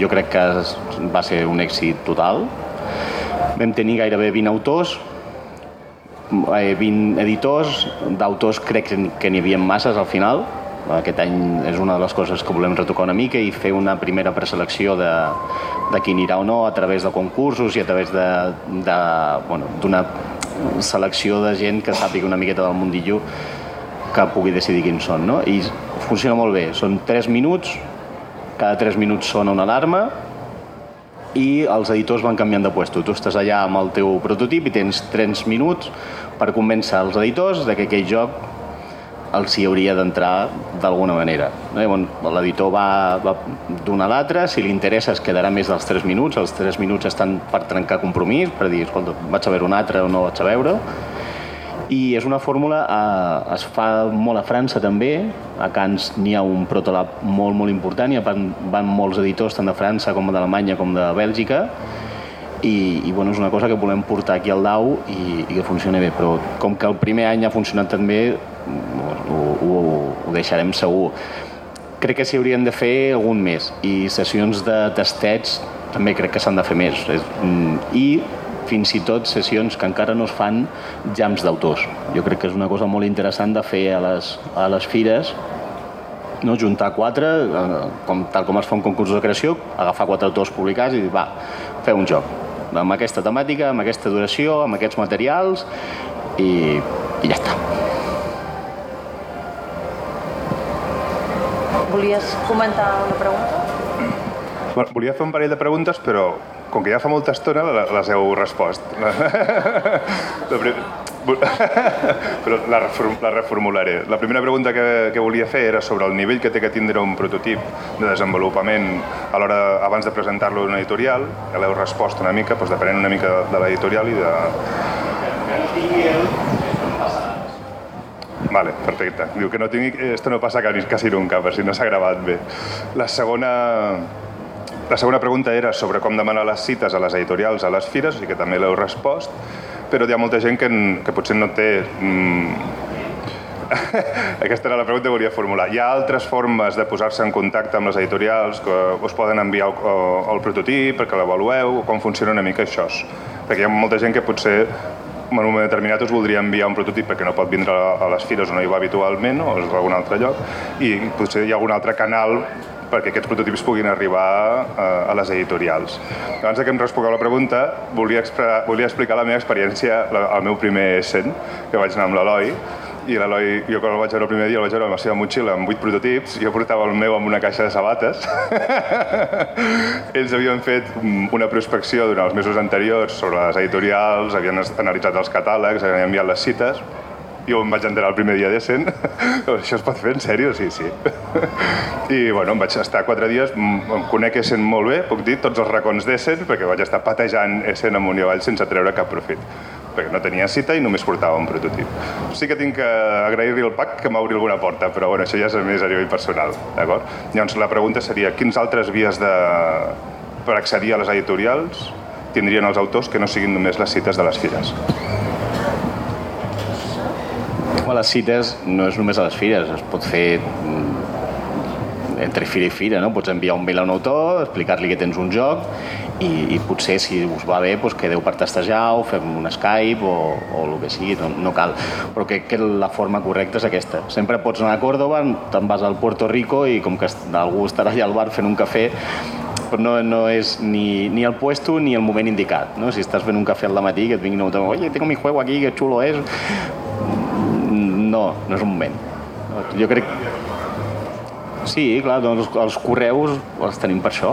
Jo crec que va ser un èxit total. Vam tenir gairebé 20 autors, 20 eh, editors, d'autors crec que n'hi havia masses al final, aquest any és una de les coses que volem retocar una mica i fer una primera preselecció de, de qui anirà o no a través de concursos i a través d'una bueno, selecció de gent que sàpiga una miqueta del mundillo que pugui decidir quins són. No? I funciona molt bé. Són 3 minuts, cada 3 minuts sona una alarma i els editors van canviant de puesto. Tu estàs allà amb el teu prototip i tens 3 minuts per convèncer els editors de que aquell joc els hi hauria d'entrar d'alguna manera. L'editor va, va donar l'altre, si li interessa es quedarà més dels 3 minuts, els 3 minuts estan per trencar compromís, per dir, escolta, vaig a veure un altre o no vaig a veure, i és una fórmula, eh, es fa molt a França també, a Cans n'hi ha un protolab molt, molt important, i van, van molts editors tant de França com d'Alemanya com de Bèlgica, i, i bueno, és una cosa que volem portar aquí al DAU i, i que funcioni bé, però com que el primer any ha funcionat tan bé, ho, ho, ho deixarem segur. Crec que s'hi haurien de fer algun més i sessions de testets també crec que s'han de fer més. Mm, I fins i tot sessions que encara no es fan jams d'autors. Jo crec que és una cosa molt interessant de fer a les, a les fires no? juntar quatre, eh, com, tal com es fa un concurs de creació, agafar quatre autors publicats i dir, va, fer un joc amb aquesta temàtica, amb aquesta duració, amb aquests materials i, i ja està. Volies comentar una pregunta? Bueno, volia fer un parell de preguntes, però com que ja fa molta estona les heu respost. però la, reform, la reformularé. La primera pregunta que, que volia fer era sobre el nivell que té que tindre un prototip de desenvolupament a l'hora abans de presentar-lo a una editorial. Ja l'heu respost una mica, doncs depenent una mica de l'editorial i de... Vale, perfecte. Diu que no tingui... Esto no passa quasi nunca, per si no s'ha gravat bé. La segona... La segona pregunta era sobre com demanar les cites a les editorials a les fires, i que també l'heu respost, però hi ha molta gent que, que potser no té... Mm, aquesta era la pregunta que volia formular. Hi ha altres formes de posar-se en contacte amb les editorials que us poden enviar el, el prototip perquè l'avalueu, com funciona una mica això? Perquè hi ha molta gent que potser en un moment determinat us voldria enviar un prototip perquè no pot vindre a les fires o no hi va habitualment o és algun altre lloc. I potser hi ha algun altre canal perquè aquests prototips puguin arribar a, a les editorials. Abans que em respongueu la pregunta, volia, volia explicar la meva experiència, el meu primer Essen, que vaig anar amb l'Eloi, i l'Eloi, jo quan el vaig veure el primer dia, el vaig veure amb la seva motxilla amb vuit prototips, jo portava el meu amb una caixa de sabates. Ells havien fet una prospecció durant els mesos anteriors sobre les editorials, havien analitzat els catàlegs, havien enviat les cites, jo em vaig enterar el primer dia d'Essen. Això es pot fer, en sèrio? Sí, sí. I bueno, em vaig estar quatre dies, em conec Essen molt bé, puc dir tots els racons d'Essen, perquè vaig estar patejant Essen amunt i avall sense treure cap profit perquè no tenia cita i només portava un prototip. Sí que tinc que agrair-li el PAC que m'obri alguna porta, però bueno, això ja és més a nivell personal, d'acord? Llavors la pregunta seria, quins altres vies de... per accedir a les editorials tindrien els autors que no siguin només les cites de les fires? A les cites no és només a les fires, es pot fer mm, entre fira i fira, no? Pots enviar un mail a un autor, explicar-li que tens un joc i, i potser si us va bé doncs quedeu per testejar o fem un Skype o, o el que sigui, no, no cal. Però crec que la forma correcta és aquesta. Sempre pots anar a Córdoba, te'n vas al Puerto Rico i com que algú estarà allà al bar fent un cafè, però no, no és ni, ni el puesto ni el moment indicat. No? Si estàs fent un cafè al matí que et vinguin un oye, tengo mi juego aquí, que xulo és, no, no és un moment. Jo crec... Sí, clar, doncs els correus els tenim per això,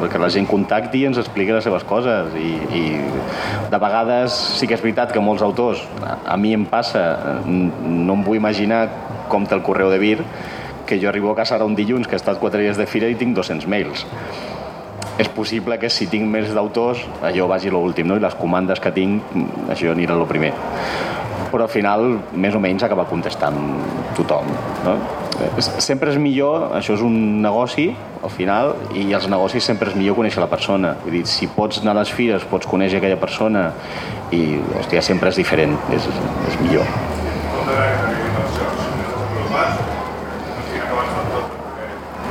perquè la gent contacti i ens expliqui les seves coses i, i de vegades sí que és veritat que molts autors, a, a mi em passa, no em vull imaginar com té el correu de Vir, que jo arribo a casa ara un dilluns que he estat quatre dies de fira i tinc 200 mails. És possible que si tinc més d'autors, allò vagi l'últim, no? I les comandes que tinc, això anirà el primer però al final més o menys acaba contestant tothom. No? Sempre és millor, això és un negoci, al final, i els negocis sempre és millor conèixer la persona. Vull dir, si pots anar a les fires, pots conèixer aquella persona i, hòstia, sempre és diferent, és, és millor.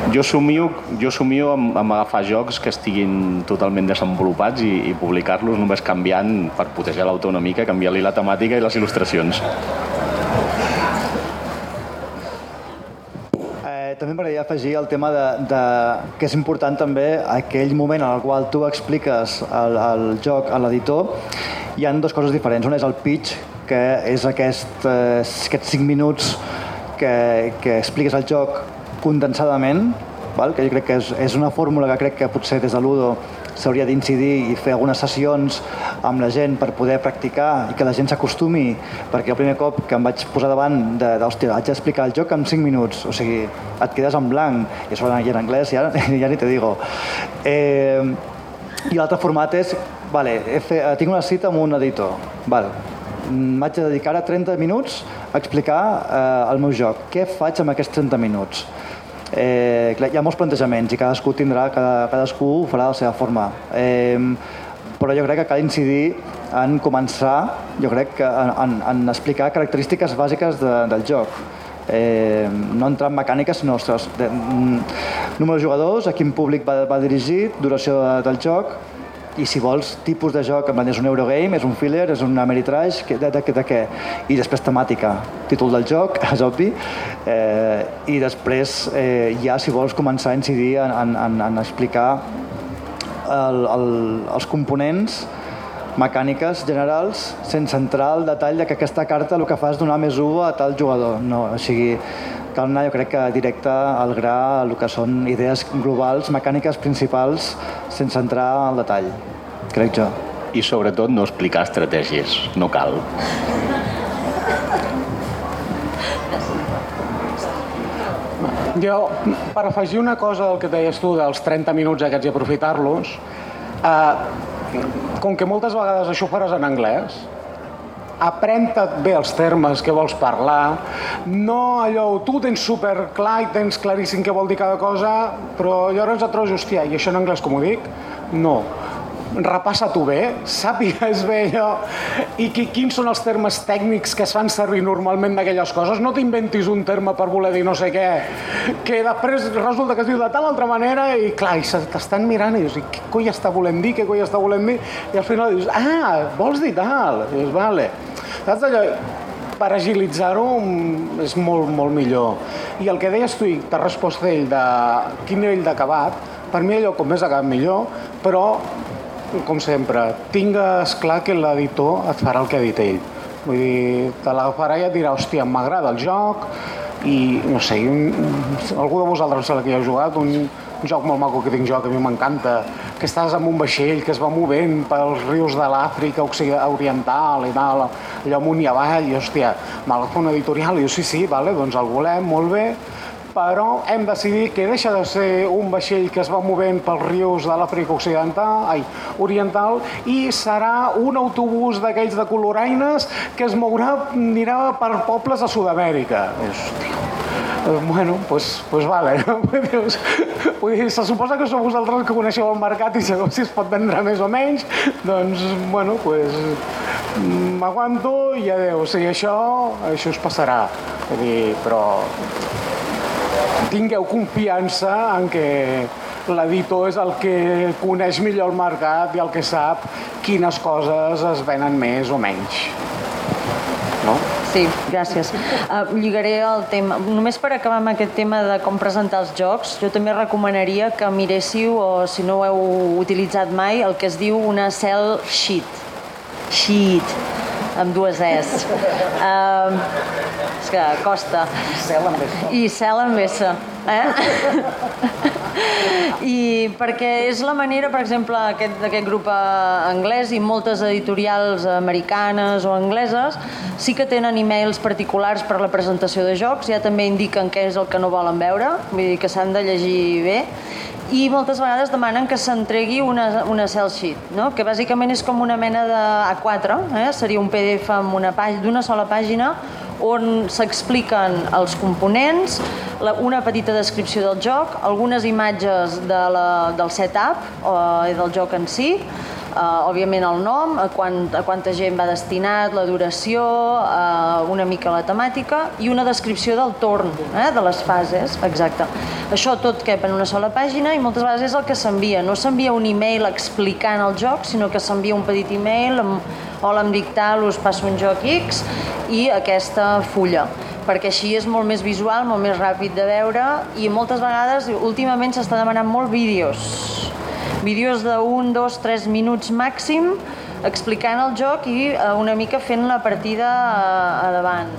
Jo somio, jo somio amb, amb agafar jocs que estiguin totalment desenvolupats i, i publicar-los només canviant, per protegir l'autor una mica, canviar-li la temàtica i les il·lustracions. Eh, també m'agradaria afegir el tema de, de, que és important també aquell moment en el qual tu expliques el, el joc a l'editor hi han dues coses diferents. Una és el pitch, que és aquest, eh, aquests 5 minuts que, que expliques el joc condensadament, val? que jo crec que és, és una fórmula que crec que potser des de l'Udo s'hauria d'incidir i fer algunes sessions amb la gent per poder practicar i que la gent s'acostumi, perquè el primer cop que em vaig posar davant de, d'hòstia, haig d'explicar el joc en 5 minuts, o sigui, et quedes en blanc, i això en anglès ja, ja ni te digo. Eh, I l'altre format és, vale, he fet, tinc una cita amb un editor, vale, m'haig de dedicar a 30 minuts a explicar eh, el meu joc. Què faig amb aquests 30 minuts? Eh, hi ha molts plantejaments i cadascú tindrà, cada, cadascú ho farà de la seva forma. Eh, però jo crec que cal incidir en començar, jo crec que en, en, explicar característiques bàsiques de, del joc. Eh, no entrar en mecàniques, sinó de, mm, número de jugadors, a quin públic va, va dirigit, duració de, del joc, i si vols tipus de joc, és un Eurogame, és un filler, és un Ameritrash, de, de, de, de què? I després temàtica, títol del joc, és obvi, eh, i després eh, ja si vols començar a incidir en, en, en, en explicar el, el, els components mecàniques generals sense entrar al detall de que aquesta carta el que fa és donar més 1 a tal jugador. No, o sigui, cal anar jo crec que directe al gra el que són idees globals, mecàniques principals, sense entrar al detall, crec jo. I sobretot no explicar estratègies, no cal. Jo, per afegir una cosa al que deies tu dels 30 minuts aquests i aprofitar-los, eh, com que moltes vegades això faràs en anglès, aprèn-te bé els termes que vols parlar, no allò, tu tens super clar i tens claríssim què vol dir cada cosa, però llavors et trobes, hòstia, i això en anglès com ho dic? No repassa-t'ho bé, sàpigues bé allò i qui, quins són els termes tècnics que es fan servir normalment d'aquelles coses. No t'inventis un terme per voler dir no sé què, que després resulta que es diu de tal altra manera i clar, i t'estan mirant i dius, què coi està volent dir, què coi està volent dir? I al final dius, ah, vols dir tal? I dius, vale. Saps allò? Per agilitzar-ho mm, és molt, molt millor. I el que deies tu, i t'ha respost ell, de quin nivell d'acabat, per mi allò com més acabat millor, però com sempre, tingues clar que l'editor et farà el que ha dit ell. Vull dir, te l'agafarà i et dirà, hòstia, m'agrada el joc, i no sé, un, algú de vosaltres sembla que hi ha jugat, un, un joc molt maco que tinc jo, que a mi m'encanta, que estàs amb un vaixell que es va movent pels rius de l'Àfrica Oriental i tal, allò amunt i avall, i hòstia, fer una editorial, i jo sí, sí, vale, doncs el volem, molt bé, però hem decidit que deixa de ser un vaixell que es va movent pels rius de l'Àfrica Occidental, ai, Oriental, i serà un autobús d'aquells de coloraines que es mourà, anirà per pobles a Sud-amèrica. Eh, bueno, pues, pues vale. Vull dir, se suposa que sou vosaltres que coneixeu el mercat i sabeu si es pot vendre més o menys, doncs, bueno, pues, m'aguanto i adeu. O sigui, això, això us passarà. Vull dir, però tingueu confiança en que l'editor és el que coneix millor el mercat i el que sap quines coses es venen més o menys. No? Sí, gràcies. Uh, lligaré el tema. Només per acabar amb aquest tema de com presentar els jocs, jo també recomanaria que miréssiu, o si no ho heu utilitzat mai, el que es diu una cell sheet. Sheet amb dues Es. Uh, és que costa. Cel amb S. I cel amb S. Eh? I perquè és la manera, per exemple, aquest, d'aquest grup eh, anglès i moltes editorials americanes o angleses sí que tenen e-mails particulars per la presentació de jocs, ja també indiquen què és el que no volen veure, vull dir que s'han de llegir bé, i moltes vegades demanen que s'entregui una, una cell sheet, no? que bàsicament és com una mena de A4, eh? seria un PDF amb una d'una sola pàgina on s'expliquen els components, la, una petita descripció del joc, algunes imatges de la, del setup eh, del joc en si, eh, òbviament el nom, a, quant, a quanta gent va destinat, la duració, eh, una mica la temàtica i una descripció del torn, eh, de les fases, exacte. Això tot cap en una sola pàgina i moltes vegades és el que s'envia. No s'envia un e-mail explicant el joc, sinó que s'envia un petit e-mail amb hola, em dic tal, us passo un joc X i aquesta fulla perquè així és molt més visual, molt més ràpid de veure i moltes vegades, últimament s'està demanant molt vídeos vídeos de 1, 2, 3 minuts màxim explicant el joc i eh, una mica fent la partida a, a davant.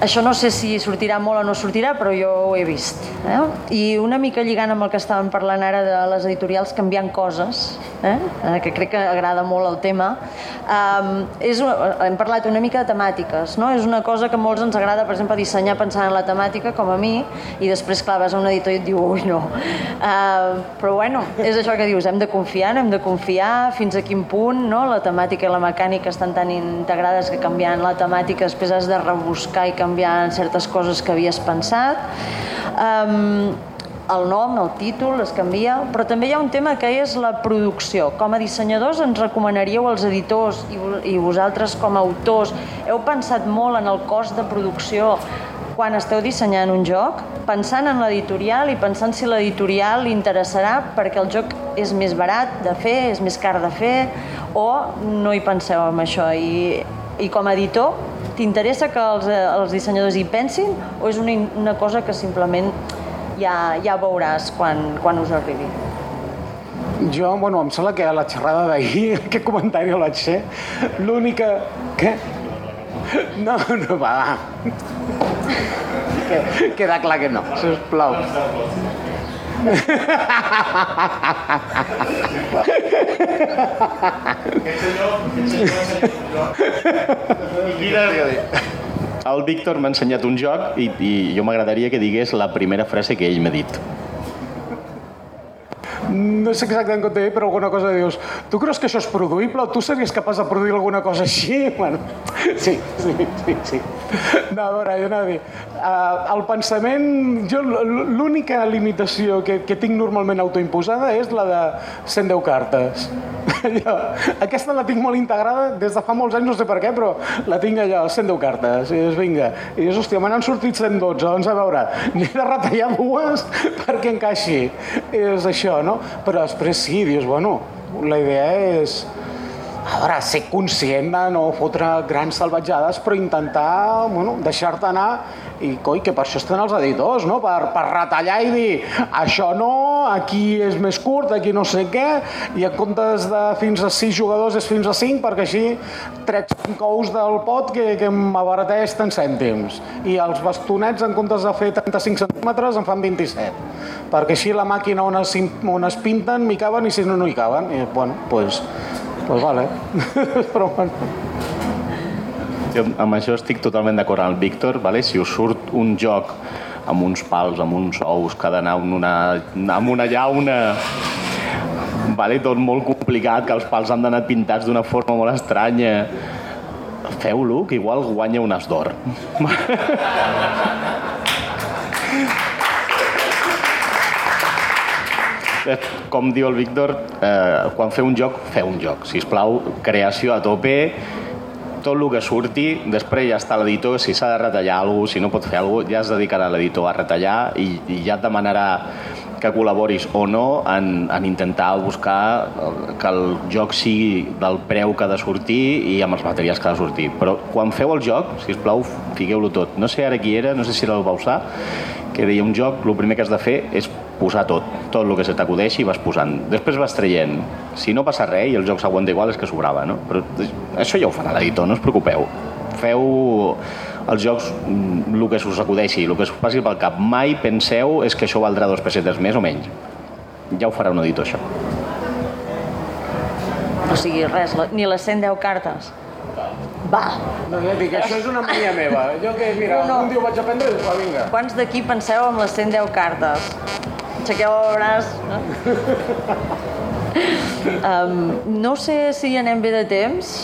Això no sé si sortirà molt o no sortirà, però jo ho he vist. Eh? I una mica lligant amb el que estàvem parlant ara de les editorials canviant coses, eh? eh que crec que agrada molt el tema, um, és, hem parlat una mica de temàtiques, no? és una cosa que molts ens agrada, per exemple, dissenyar pensant en la temàtica, com a mi, i després, clar, vas a un editor i et diu, ui, no. Uh, però bueno, és això que dius, hem de confiar, hem de confiar fins a quin punt no? la temàtica i la mecànica estan tan integrades que canviant la temàtica després has de rebuscar i canviar canviant certes coses que havies pensat. Um, el nom, el títol es canvia, però també hi ha un tema que és la producció. Com a dissenyadors ens recomanaríeu als editors i, i vosaltres com a autors heu pensat molt en el cost de producció quan esteu dissenyant un joc, pensant en l'editorial i pensant si l'editorial li interessarà perquè el joc és més barat de fer, és més car de fer, o no hi penseu en això. I, i com a editor, T'interessa que els, eh, els dissenyadors hi pensin o és una, una cosa que simplement ja, ja veuràs quan, quan us arribi? Jo, bueno, em sembla que a la xerrada d'ahir, aquest comentari vaig fer, l'única... Què? No, no, va. Queda clar que no, sisplau. El Víctor m'ha ensenyat un joc i, i jo m'agradaria que digués la primera frase que ell m'ha dit no sé exactament com t'he dit, però alguna cosa dius, tu creus que això és produïble tu series capaç de produir alguna cosa així? Bueno, sí, sí, sí, sí. No, a veure, jo anava a dir, uh, el pensament, jo l'única limitació que, que tinc normalment autoimposada és la de 110 cartes. Allò, aquesta la tinc molt integrada des de fa molts anys, no sé per què, però la tinc allò, 110 cartes. I dius, vinga, i dius, hòstia, me n'han sortit 112, doncs a veure, n'he de retallar dues perquè encaixi. És això, no? Però després sí, dius, bueno, la idea és a veure, ser conscient de no fotre grans salvatjades, però intentar bueno, deixar-te anar i, coi, que per això estan els editors, no? Per, per retallar i dir això no, aquí és més curt, aquí no sé què, i en comptes de fins a 6 jugadors és fins a 5, perquè així trec 5 ous del pot que, que m'abarateix tant cèntims. I els bastonets, en comptes de fer 35 centímetres, en fan 27. Perquè així la màquina on es, on es pinten m'hi caben i si no, no hi caben. I, bueno, pues, pues vale. Però bueno. Jo amb això estic totalment d'acord amb el Víctor, vale? si us surt un joc amb uns pals, amb uns ous, que ha d'anar amb una, amb una llauna, vale? tot molt complicat, que els pals han d'anar pintats d'una forma molt estranya, feu-lo, que igual guanya un as d'or. Com diu el Víctor, eh, quan feu un joc, feu un joc. Si us plau, creació a tope, tot el que surti, després ja està l'editor, si s'ha de retallar alguna cosa, si no pot fer alguna cosa, ja es dedicarà l'editor a retallar i, i ja et demanarà que col·laboris o no en, en intentar buscar que el joc sigui del preu que ha de sortir i amb els materials que ha de sortir. Però quan feu el joc, si us plau, fiqueu-lo tot. No sé ara qui era, no sé si era el Bausà, que deia un joc, el primer que has de fer és posar tot, tot el que se t'acudeixi vas posant. Després vas traient. Si no passa res i el joc s'aguanta igual és que sobrava, no? Però això ja ho farà l'editor, no us preocupeu. Feu els jocs mm, el que us acudeixi, el que us passi pel cap. Mai penseu és que això valdrà dos pessetes més o menys. Ja ho farà un editor, això. O sigui, res, la- ni les 110 cartes. Va, No, ja dic, això és una mania meva. Jo que, mira, No, no. un dia ho vaig aprendre i va, vinga. quants d'aquí penseu amb les 110 cartes? El braç. No? Um, no sé si anem bé de temps.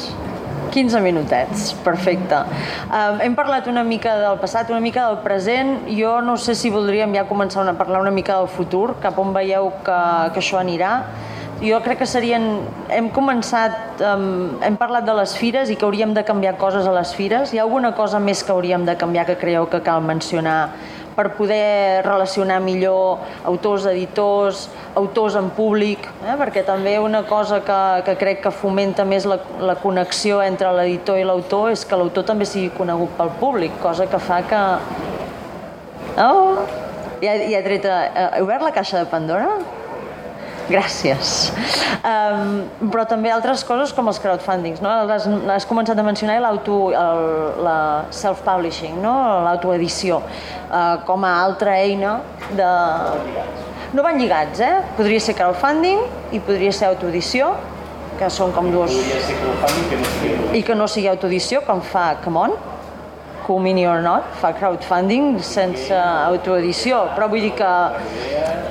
15 minutets, perfecte. Um, hem parlat una mica del passat, una mica del present. Jo no sé si voldríem ja començar a parlar una mica del futur, cap on veieu que, que això anirà. Jo crec que serien... Hem començat... Um, hem parlat de les fires i que hauríem de canviar coses a les fires. Hi ha alguna cosa més que hauríem de canviar que creieu que cal mencionar per poder relacionar millor autors, editors, autors en públic, eh? perquè també una cosa que, que crec que fomenta més la, la connexió entre l'editor i l'autor és que l'autor també sigui conegut pel públic, cosa que fa que... Oh! Ja, ja he tret... eh, He obert la caixa de Pandora? Gràcies. Um, però també altres coses com els crowdfundings, no? Has, has començat a mencionar l'auto, el, la self-publishing, no? l'autoedició, uh, com a altra eina de... No van lligats, eh? Podria ser crowdfunding i podria ser autoedició, que són com dues... I que no sigui autoedició, com fa Camon, Comini or Not, fa crowdfunding sense autoedició, però vull dir que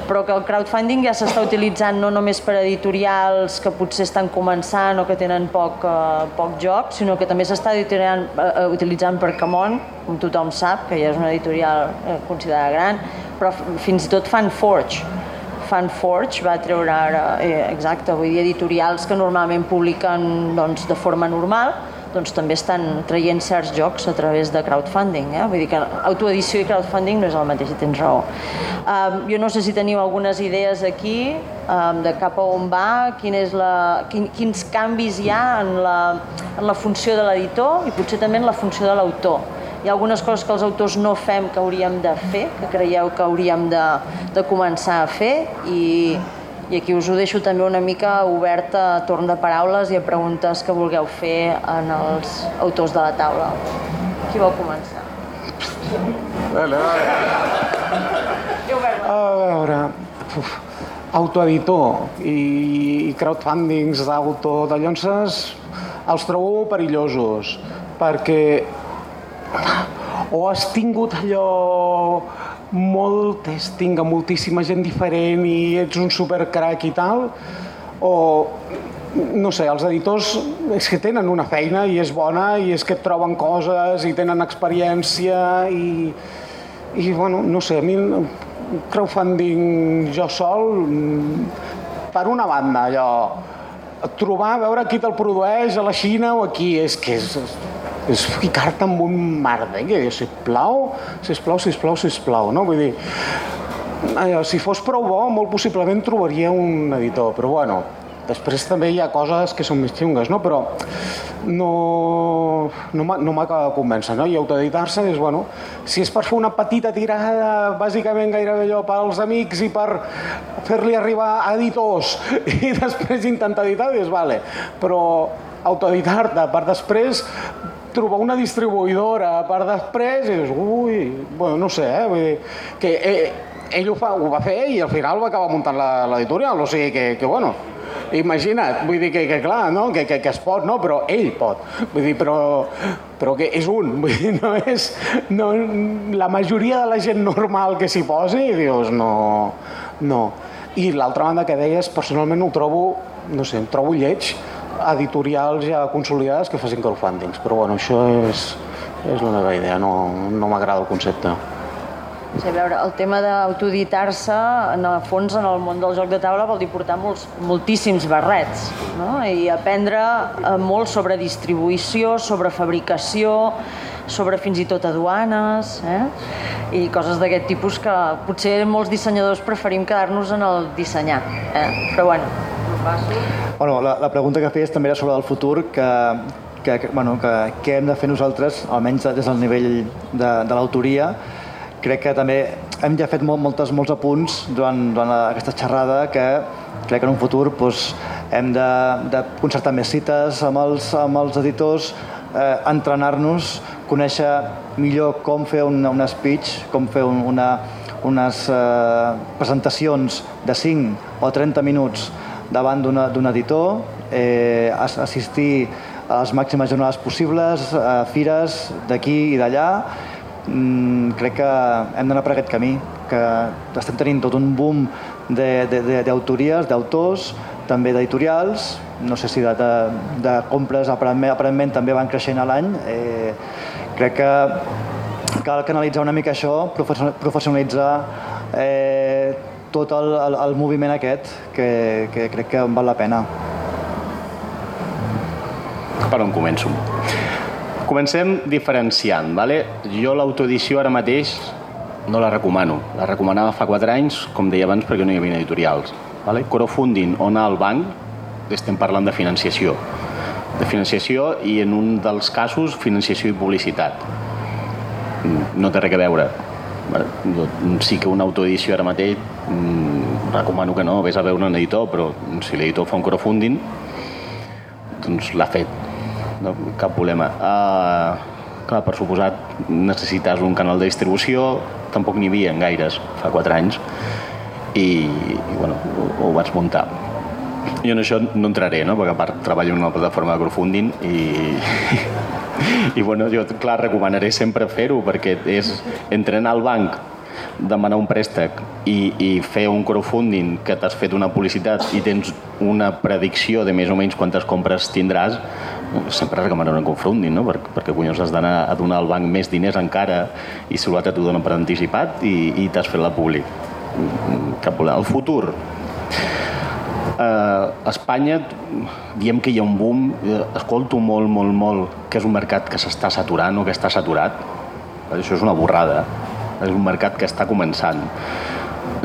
però que el crowdfunding ja s'està utilitzant no només per editorials que potser estan començant o que tenen poc, uh, poc joc, sinó que també s'està editorial- eh, utilitzant per Camon, com tothom sap, que ja és una editorial considerada gran, però fins i tot fan Forge. Fan Forge va treure ara, eh, exacte, vull dir, editorials que normalment publiquen doncs, de forma normal, doncs també estan traient certs jocs a través de crowdfunding. Eh? Vull dir que autoedició i crowdfunding no és el mateix, i tens raó. Um, jo no sé si teniu algunes idees aquí um, de cap a on va, quin és la, quin, quins canvis hi ha en la, en la funció de l'editor i potser també en la funció de l'autor. Hi ha algunes coses que els autors no fem que hauríem de fer, que creieu que hauríem de, de començar a fer i, i aquí us ho deixo també una mica obert a torn de paraules i a preguntes que vulgueu fer en els autors de la taula. Qui vol començar? Vale, vale. A veure, uf, autoeditor i, i crowdfundings d'auto de llonces els trobo perillosos perquè o has tingut allò molt testing amb moltíssima gent diferent i ets un supercrack i tal o no sé, els editors és que tenen una feina i és bona i és que troben coses i tenen experiència i, i bueno, no sé, a mi crowdfunding jo sol per una banda allò trobar, veure qui te'l produeix a la Xina o aquí, és que és, és ficar-te en un merder, sisplau, sisplau, sisplau, sisplau, no? Vull dir, allò, si fos prou bo, molt possiblement trobaria un editor, però bueno, Després també hi ha coses que són més xungues, no? però no, no m'acaba de convèncer. No? I autoeditar-se és, bueno, si és per fer una petita tirada, bàsicament gairebé allò pels amics i per fer-li arribar a editors i després intentar editar, és vale. Però autoeditar-te per després trobar una distribuïdora per després i dius, ui, bueno, no sé, eh? Vull dir, que eh, ell ho, fa, ho va fer i al final va acabar muntant l'editorial, o sigui que, que bueno, imagina't, vull dir que, que clar, no? que, que, que es pot, no? però ell pot, vull dir, però, però que és un, vull dir, no és, no, la majoria de la gent normal que s'hi posi, dius, no, no. I l'altra banda que deies, personalment ho trobo, no sé, em trobo lleig, editorials ja consolidades que facin crowdfundings, però bueno, això és, és la meva idea, no, no m'agrada el concepte. Sí, a veure, el tema d'autoeditar-se, en el fons, en el món del joc de taula vol dir portar molts, moltíssims barrets, no? I aprendre eh, molt sobre distribució, sobre fabricació, sobre fins i tot aduanes, eh? i coses d'aquest tipus que potser molts dissenyadors preferim quedar-nos en el dissenyar. Eh? Però bueno, no passo. Bueno, la, la pregunta que feies també era sobre el futur, que, que, que, bueno, que què hem de fer nosaltres, almenys des del nivell de, de l'autoria, crec que també hem ja fet molt, moltes, molts apunts durant, durant aquesta xerrada que crec que en un futur doncs, hem de, de concertar més cites amb els, amb els editors, eh, entrenar-nos, conèixer millor com fer un, un speech, com fer un, una, unes eh, presentacions de 5 o 30 minuts davant d'un editor, eh, assistir a les màximes jornades possibles, a fires d'aquí i d'allà, mm, crec que hem d'anar per aquest camí, que estem tenint tot un boom d'autories, d'autors, també d'editorials, no sé si de, de, de compres aparentment, aparentment també van creixent a l'any. Eh, crec que cal canalitzar una mica això, professionalitzar eh, tot el, el, el moviment aquest, que, que crec que val la pena. Per on començo? Comencem diferenciant. Vale? Jo l'autoedició ara mateix no la recomano. La recomanava fa 4 anys, com deia abans, perquè no hi havia editorials. Vale? Crowdfunding o anar al banc, estem parlant de financiació. De financiació i en un dels casos financiació i publicitat. No té res a veure. Sí que una autoedició ara mateix mmm, recomano que no, vés a veure un editor, però si l'editor fa un crowdfunding, doncs l'ha fet no, cap problema. Uh, clar, per suposat, necessites un canal de distribució, tampoc n'hi havia gaires, fa 4 anys, i, i bueno, ho, ho vaig muntar. Jo en això no entraré, no? perquè a part treballo en una plataforma de crowdfunding i, i bueno, jo clar recomanaré sempre fer-ho perquè és entrenar al banc demanar un préstec i, i fer un crowdfunding que t'has fet una publicitat i tens una predicció de més o menys quantes compres tindràs, sempre recomanen un crowdfunding, no? Per, perquè collons has d'anar a donar al banc més diners encara i si l'altre t'ho dona per anticipat i, i t'has fet la públic. Cap problema. El futur. Uh, a Espanya diem que hi ha un boom, escolto molt, molt, molt que és un mercat que s'està saturant o que està saturat. Això és una borrada és un mercat que està començant.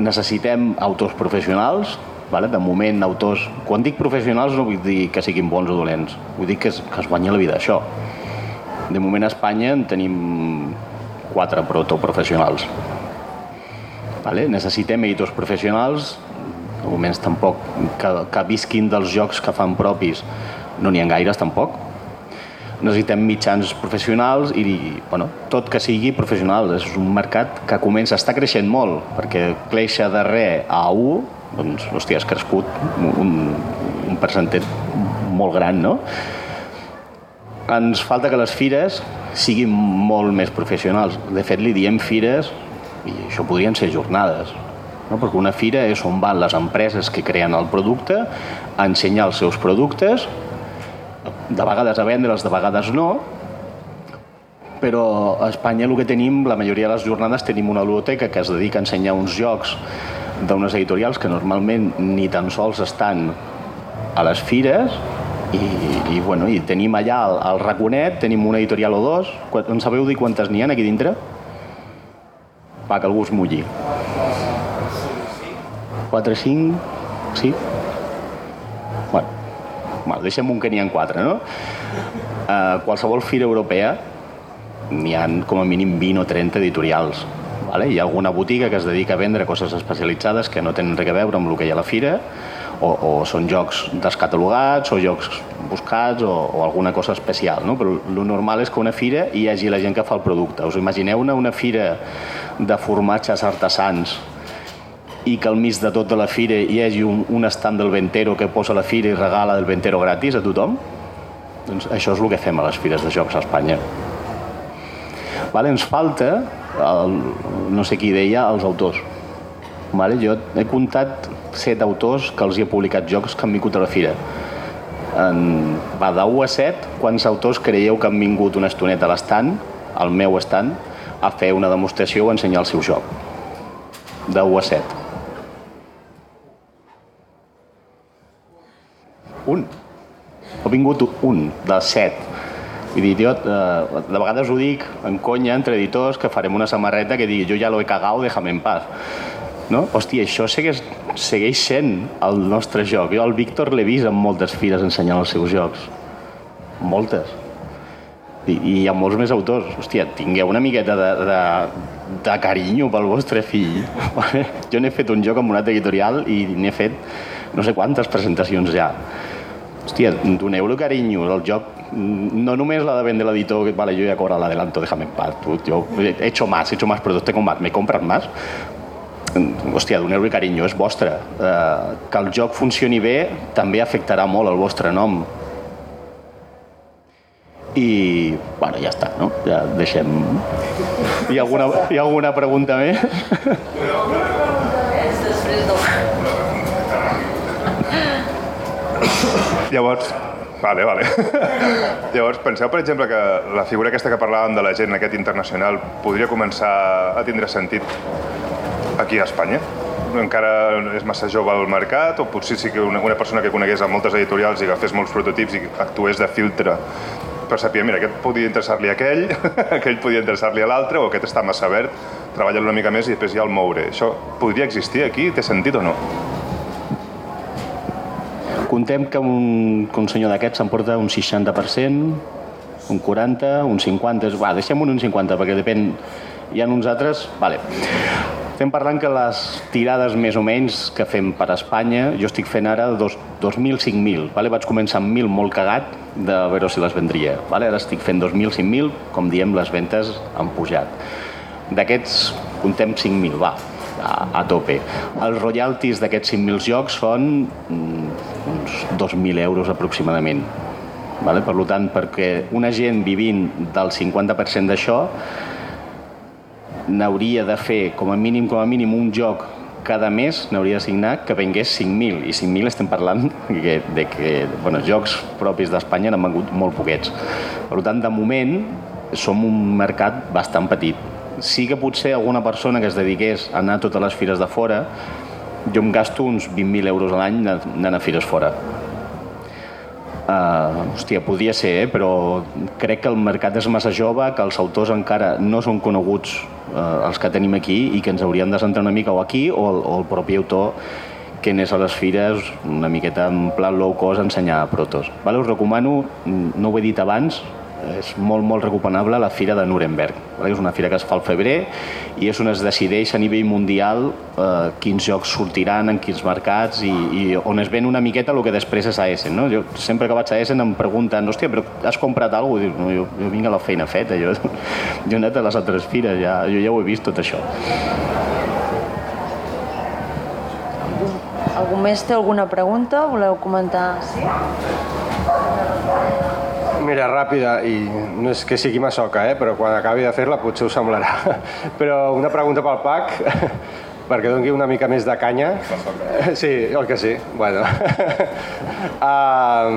Necessitem autors professionals, vale? de moment autors... Quan dic professionals no vull dir que siguin bons o dolents, vull dir que es, que es guanya la vida això. De moment a Espanya en tenim quatre protoprofessionals. Vale? Necessitem editors professionals, de moment tampoc que, que visquin dels jocs que fan propis no n'hi ha gaires tampoc, necessitem mitjans professionals i, bueno, tot que sigui professional. És un mercat que comença, està creixent molt, perquè créixer de res a 1, doncs, hòstia, has crescut un, un percentet molt gran, no? Ens falta que les fires siguin molt més professionals. De fet, li diem fires, i això podrien ser jornades, no? perquè una fira és on van les empreses que creen el producte a ensenyar els seus productes de vegades a vendre'ls, de vegades no, però a Espanya el que tenim, la majoria de les jornades tenim una biblioteca que es dedica a ensenyar uns jocs d'unes editorials que normalment ni tan sols estan a les fires i, i, bueno, i tenim allà el, el raconet, tenim una editorial o dos. En sabeu dir quantes n'hi ha aquí dintre? Va, que algú es mulli. 4, 5, sí? Bueno, deixem un que n'hi ha quatre, no? A qualsevol fira europea n'hi ha com a mínim 20 o 30 editorials. Vale? Hi ha alguna botiga que es dedica a vendre coses especialitzades que no tenen res a veure amb el que hi ha a la fira, o, o són jocs descatalogats, o jocs buscats, o, o alguna cosa especial. No? Però el normal és que una fira hi hagi la gent que fa el producte. Us imagineu una, una fira de formatges artesans i que al mig de tota la fira hi hagi un, un stand del Ventero que posa la fira i regala el Ventero gratis a tothom? Doncs això és el que fem a les fires de jocs a Espanya. Vale? Ens falta, el, no sé qui deia, els autors. Vale? Jo he comptat set autors que els hi he publicat jocs que han vingut a la fira. En, va de 1 a 7, quants autors creieu que han vingut una estoneta a l'estant, al meu estant, a fer una demostració o a ensenyar el seu joc? De 1 a 7. Un. Ha vingut un, de set. Vull dir, jo, eh, de vegades ho dic en conya entre editors que farem una samarreta que digui jo ja lo he cagao, déjame en paz. No? Hòstia, això segueix, segueix sent el nostre joc. Jo el Víctor l'he vist en moltes fires ensenyant els seus jocs. Moltes. I, i hi ha molts més autors. Hòstia, tingueu una miqueta de, de, de carinyo pel vostre fill. jo n'he fet un joc amb un altre editorial i n'he fet no sé quantes presentacions ja. Hòstia, doneu-lo carinyo al joc. No només la de vendre l'editor, que vale, yo ya cobro l'adelanto, déjame en paz. Tu, yo he hecho más, he hecho más productos, tengo más, me compras más? Hòstia, doneu-li carinyo, és vostre. Eh, que el joc funcioni bé també afectarà molt el vostre nom. I, bueno, ja està, no? Ja deixem... Hi ha alguna, hi ha alguna pregunta més? Llavors, Vale, vale. Llavors, penseu, per exemple, que la figura aquesta que parlàvem de la gent aquest internacional podria començar a tindre sentit aquí a Espanya? Encara és massa jove al mercat o potser sí que una, una persona que conegués a moltes editorials i fes molts prototips i actués de filtre per saber, mira, aquest podia interessar-li a aquell, aquell podia interessar-li a l'altre, o aquest està massa verd, treballa una mica més i després ja el moure. Això podria existir aquí? Té sentit o no? Contem que un, que un senyor d'aquests s'emporta un 60%, un 40, un 50, va, deixem un un 50 perquè depèn, hi ha uns altres, vale. Estem parlant que les tirades més o menys que fem per Espanya, jo estic fent ara dos, 2.000, 5.000, vale? vaig començar amb 1.000 molt cagat de veure si les vendria, vale? ara estic fent 2.000, 5.000, com diem, les ventes han pujat. D'aquests contem 5.000, va, a, a tope. Els royalties d'aquests 5.000 jocs són mm, uns 2.000 euros aproximadament. Vale? Per tant, perquè una gent vivint del 50% d'això n'hauria de fer com a mínim com a mínim un joc cada mes n'hauria de signar que vengués 5.000 i 5.000 estem parlant que, de que bueno, jocs propis d'Espanya n'han vengut molt poquets. Per tant, de moment som un mercat bastant petit. Sí que potser alguna persona que es dediqués a anar a totes les fires de fora jo em gasto uns 20.000 euros a l'any anant a fires fora. Uh, hòstia, podria ser, eh? però crec que el mercat és massa jove, que els autors encara no són coneguts uh, els que tenim aquí i que ens haurien de centrar una mica o aquí o el, o el propi autor que anés a les fires una miqueta en plan low cost a ensenyar protos. Vale? Us recomano, no ho he dit abans, és molt, molt recomanable la Fira de Nuremberg. És una fira que es fa al febrer i és on es decideix a nivell mundial eh, quins jocs sortiran, en quins mercats i, i on es ven una miqueta el que després és a Essen. No? Jo, sempre que vaig a Essen em pregunten hòstia, però has comprat alguna cosa? No, jo, jo vinc a la feina feta, jo, jo he anat a les altres fires, ja, jo ja ho he vist tot això. Algú més té alguna pregunta? Voleu comentar? Sí? Mira, ràpida, i no és que sigui massoca, eh? però quan acabi de fer-la potser us semblarà. Però una pregunta pel Pac, perquè doni una mica més de canya. Sí, el que sí. Bueno. uh,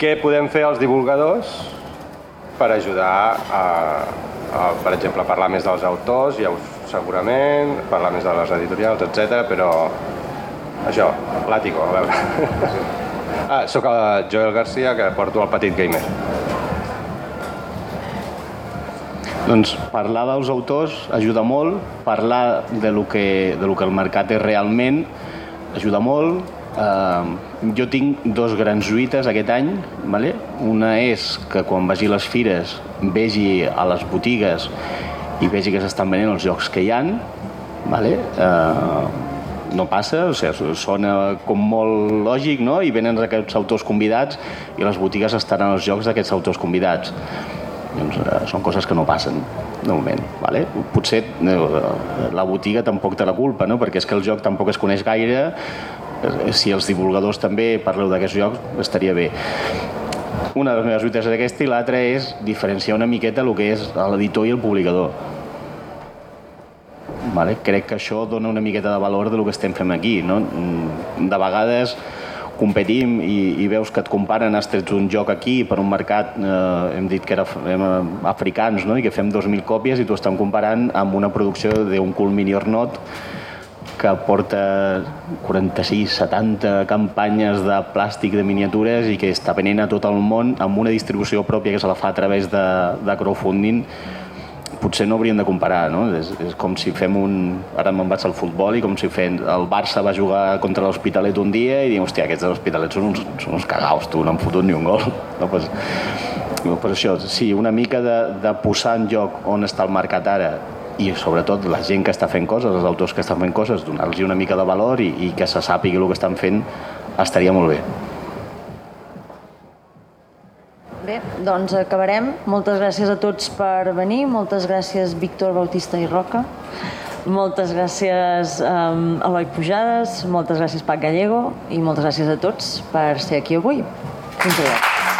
què podem fer els divulgadors per ajudar a, a, per exemple, a parlar més dels autors, ja ho segurament, parlar més de les editorials, etc. però això, l'àtico, a veure. Ah, sóc el Joel Garcia, que porto el Petit Gamer. Doncs parlar dels autors ajuda molt, parlar de lo que, de lo que el mercat és realment ajuda molt, Uh, jo tinc dos grans lluites aquest any. Vale? Una és que quan vagi a les fires vegi a les botigues i vegi que s'estan venent els jocs que hi han. Vale? Uh, no passa, o sigui, sona com molt lògic, no? I venen aquests autors convidats i les botigues estan els jocs d'aquests autors convidats. Doncs eh, són coses que no passen de moment. Vale? Potser eh, la botiga tampoc té la culpa, no? perquè és que el joc tampoc es coneix gaire. Eh, Si els divulgadors també parleu d'aquests jocs, estaria bé. Una de les meves lluites és aquesta i l'altra és diferenciar una miqueta el que és l'editor i el publicador. Vale? Crec que això dona una miqueta de valor de lo que estem fent aquí. No? Mm, De vegades competim i, i veus que et comparen, has tret un joc aquí per un mercat, eh, hem dit que era hem, eh, africans, no? i que fem 2.000 còpies i t'ho estan comparant amb una producció d'un Cool Mini or Not que porta 46, 70 campanyes de plàstic de miniatures i que està venent a tot el món amb una distribució pròpia que se la fa a través de, de crowdfunding potser no hauríem de comparar, no? És, és com si fem un... Ara me'n vaig al futbol i com si fem... El Barça va jugar contra l'Hospitalet un dia i diem, hòstia, aquests de l'Hospitalet són uns, són uns cagaus, tu, no han fotut ni un gol. No, pues, no, per això, sí, una mica de, de posar en joc on està el mercat ara i sobretot la gent que està fent coses, els autors que estan fent coses, donar-los una mica de valor i, i que se sàpiga el que estan fent estaria molt bé. Bé, doncs acabarem. Moltes gràcies a tots per venir. Moltes gràcies Víctor Bautista i Roca. Moltes gràcies um, Eloi Pujades, moltes gràcies Pac Gallego i moltes gràcies a tots per ser aquí avui. Fins aviat.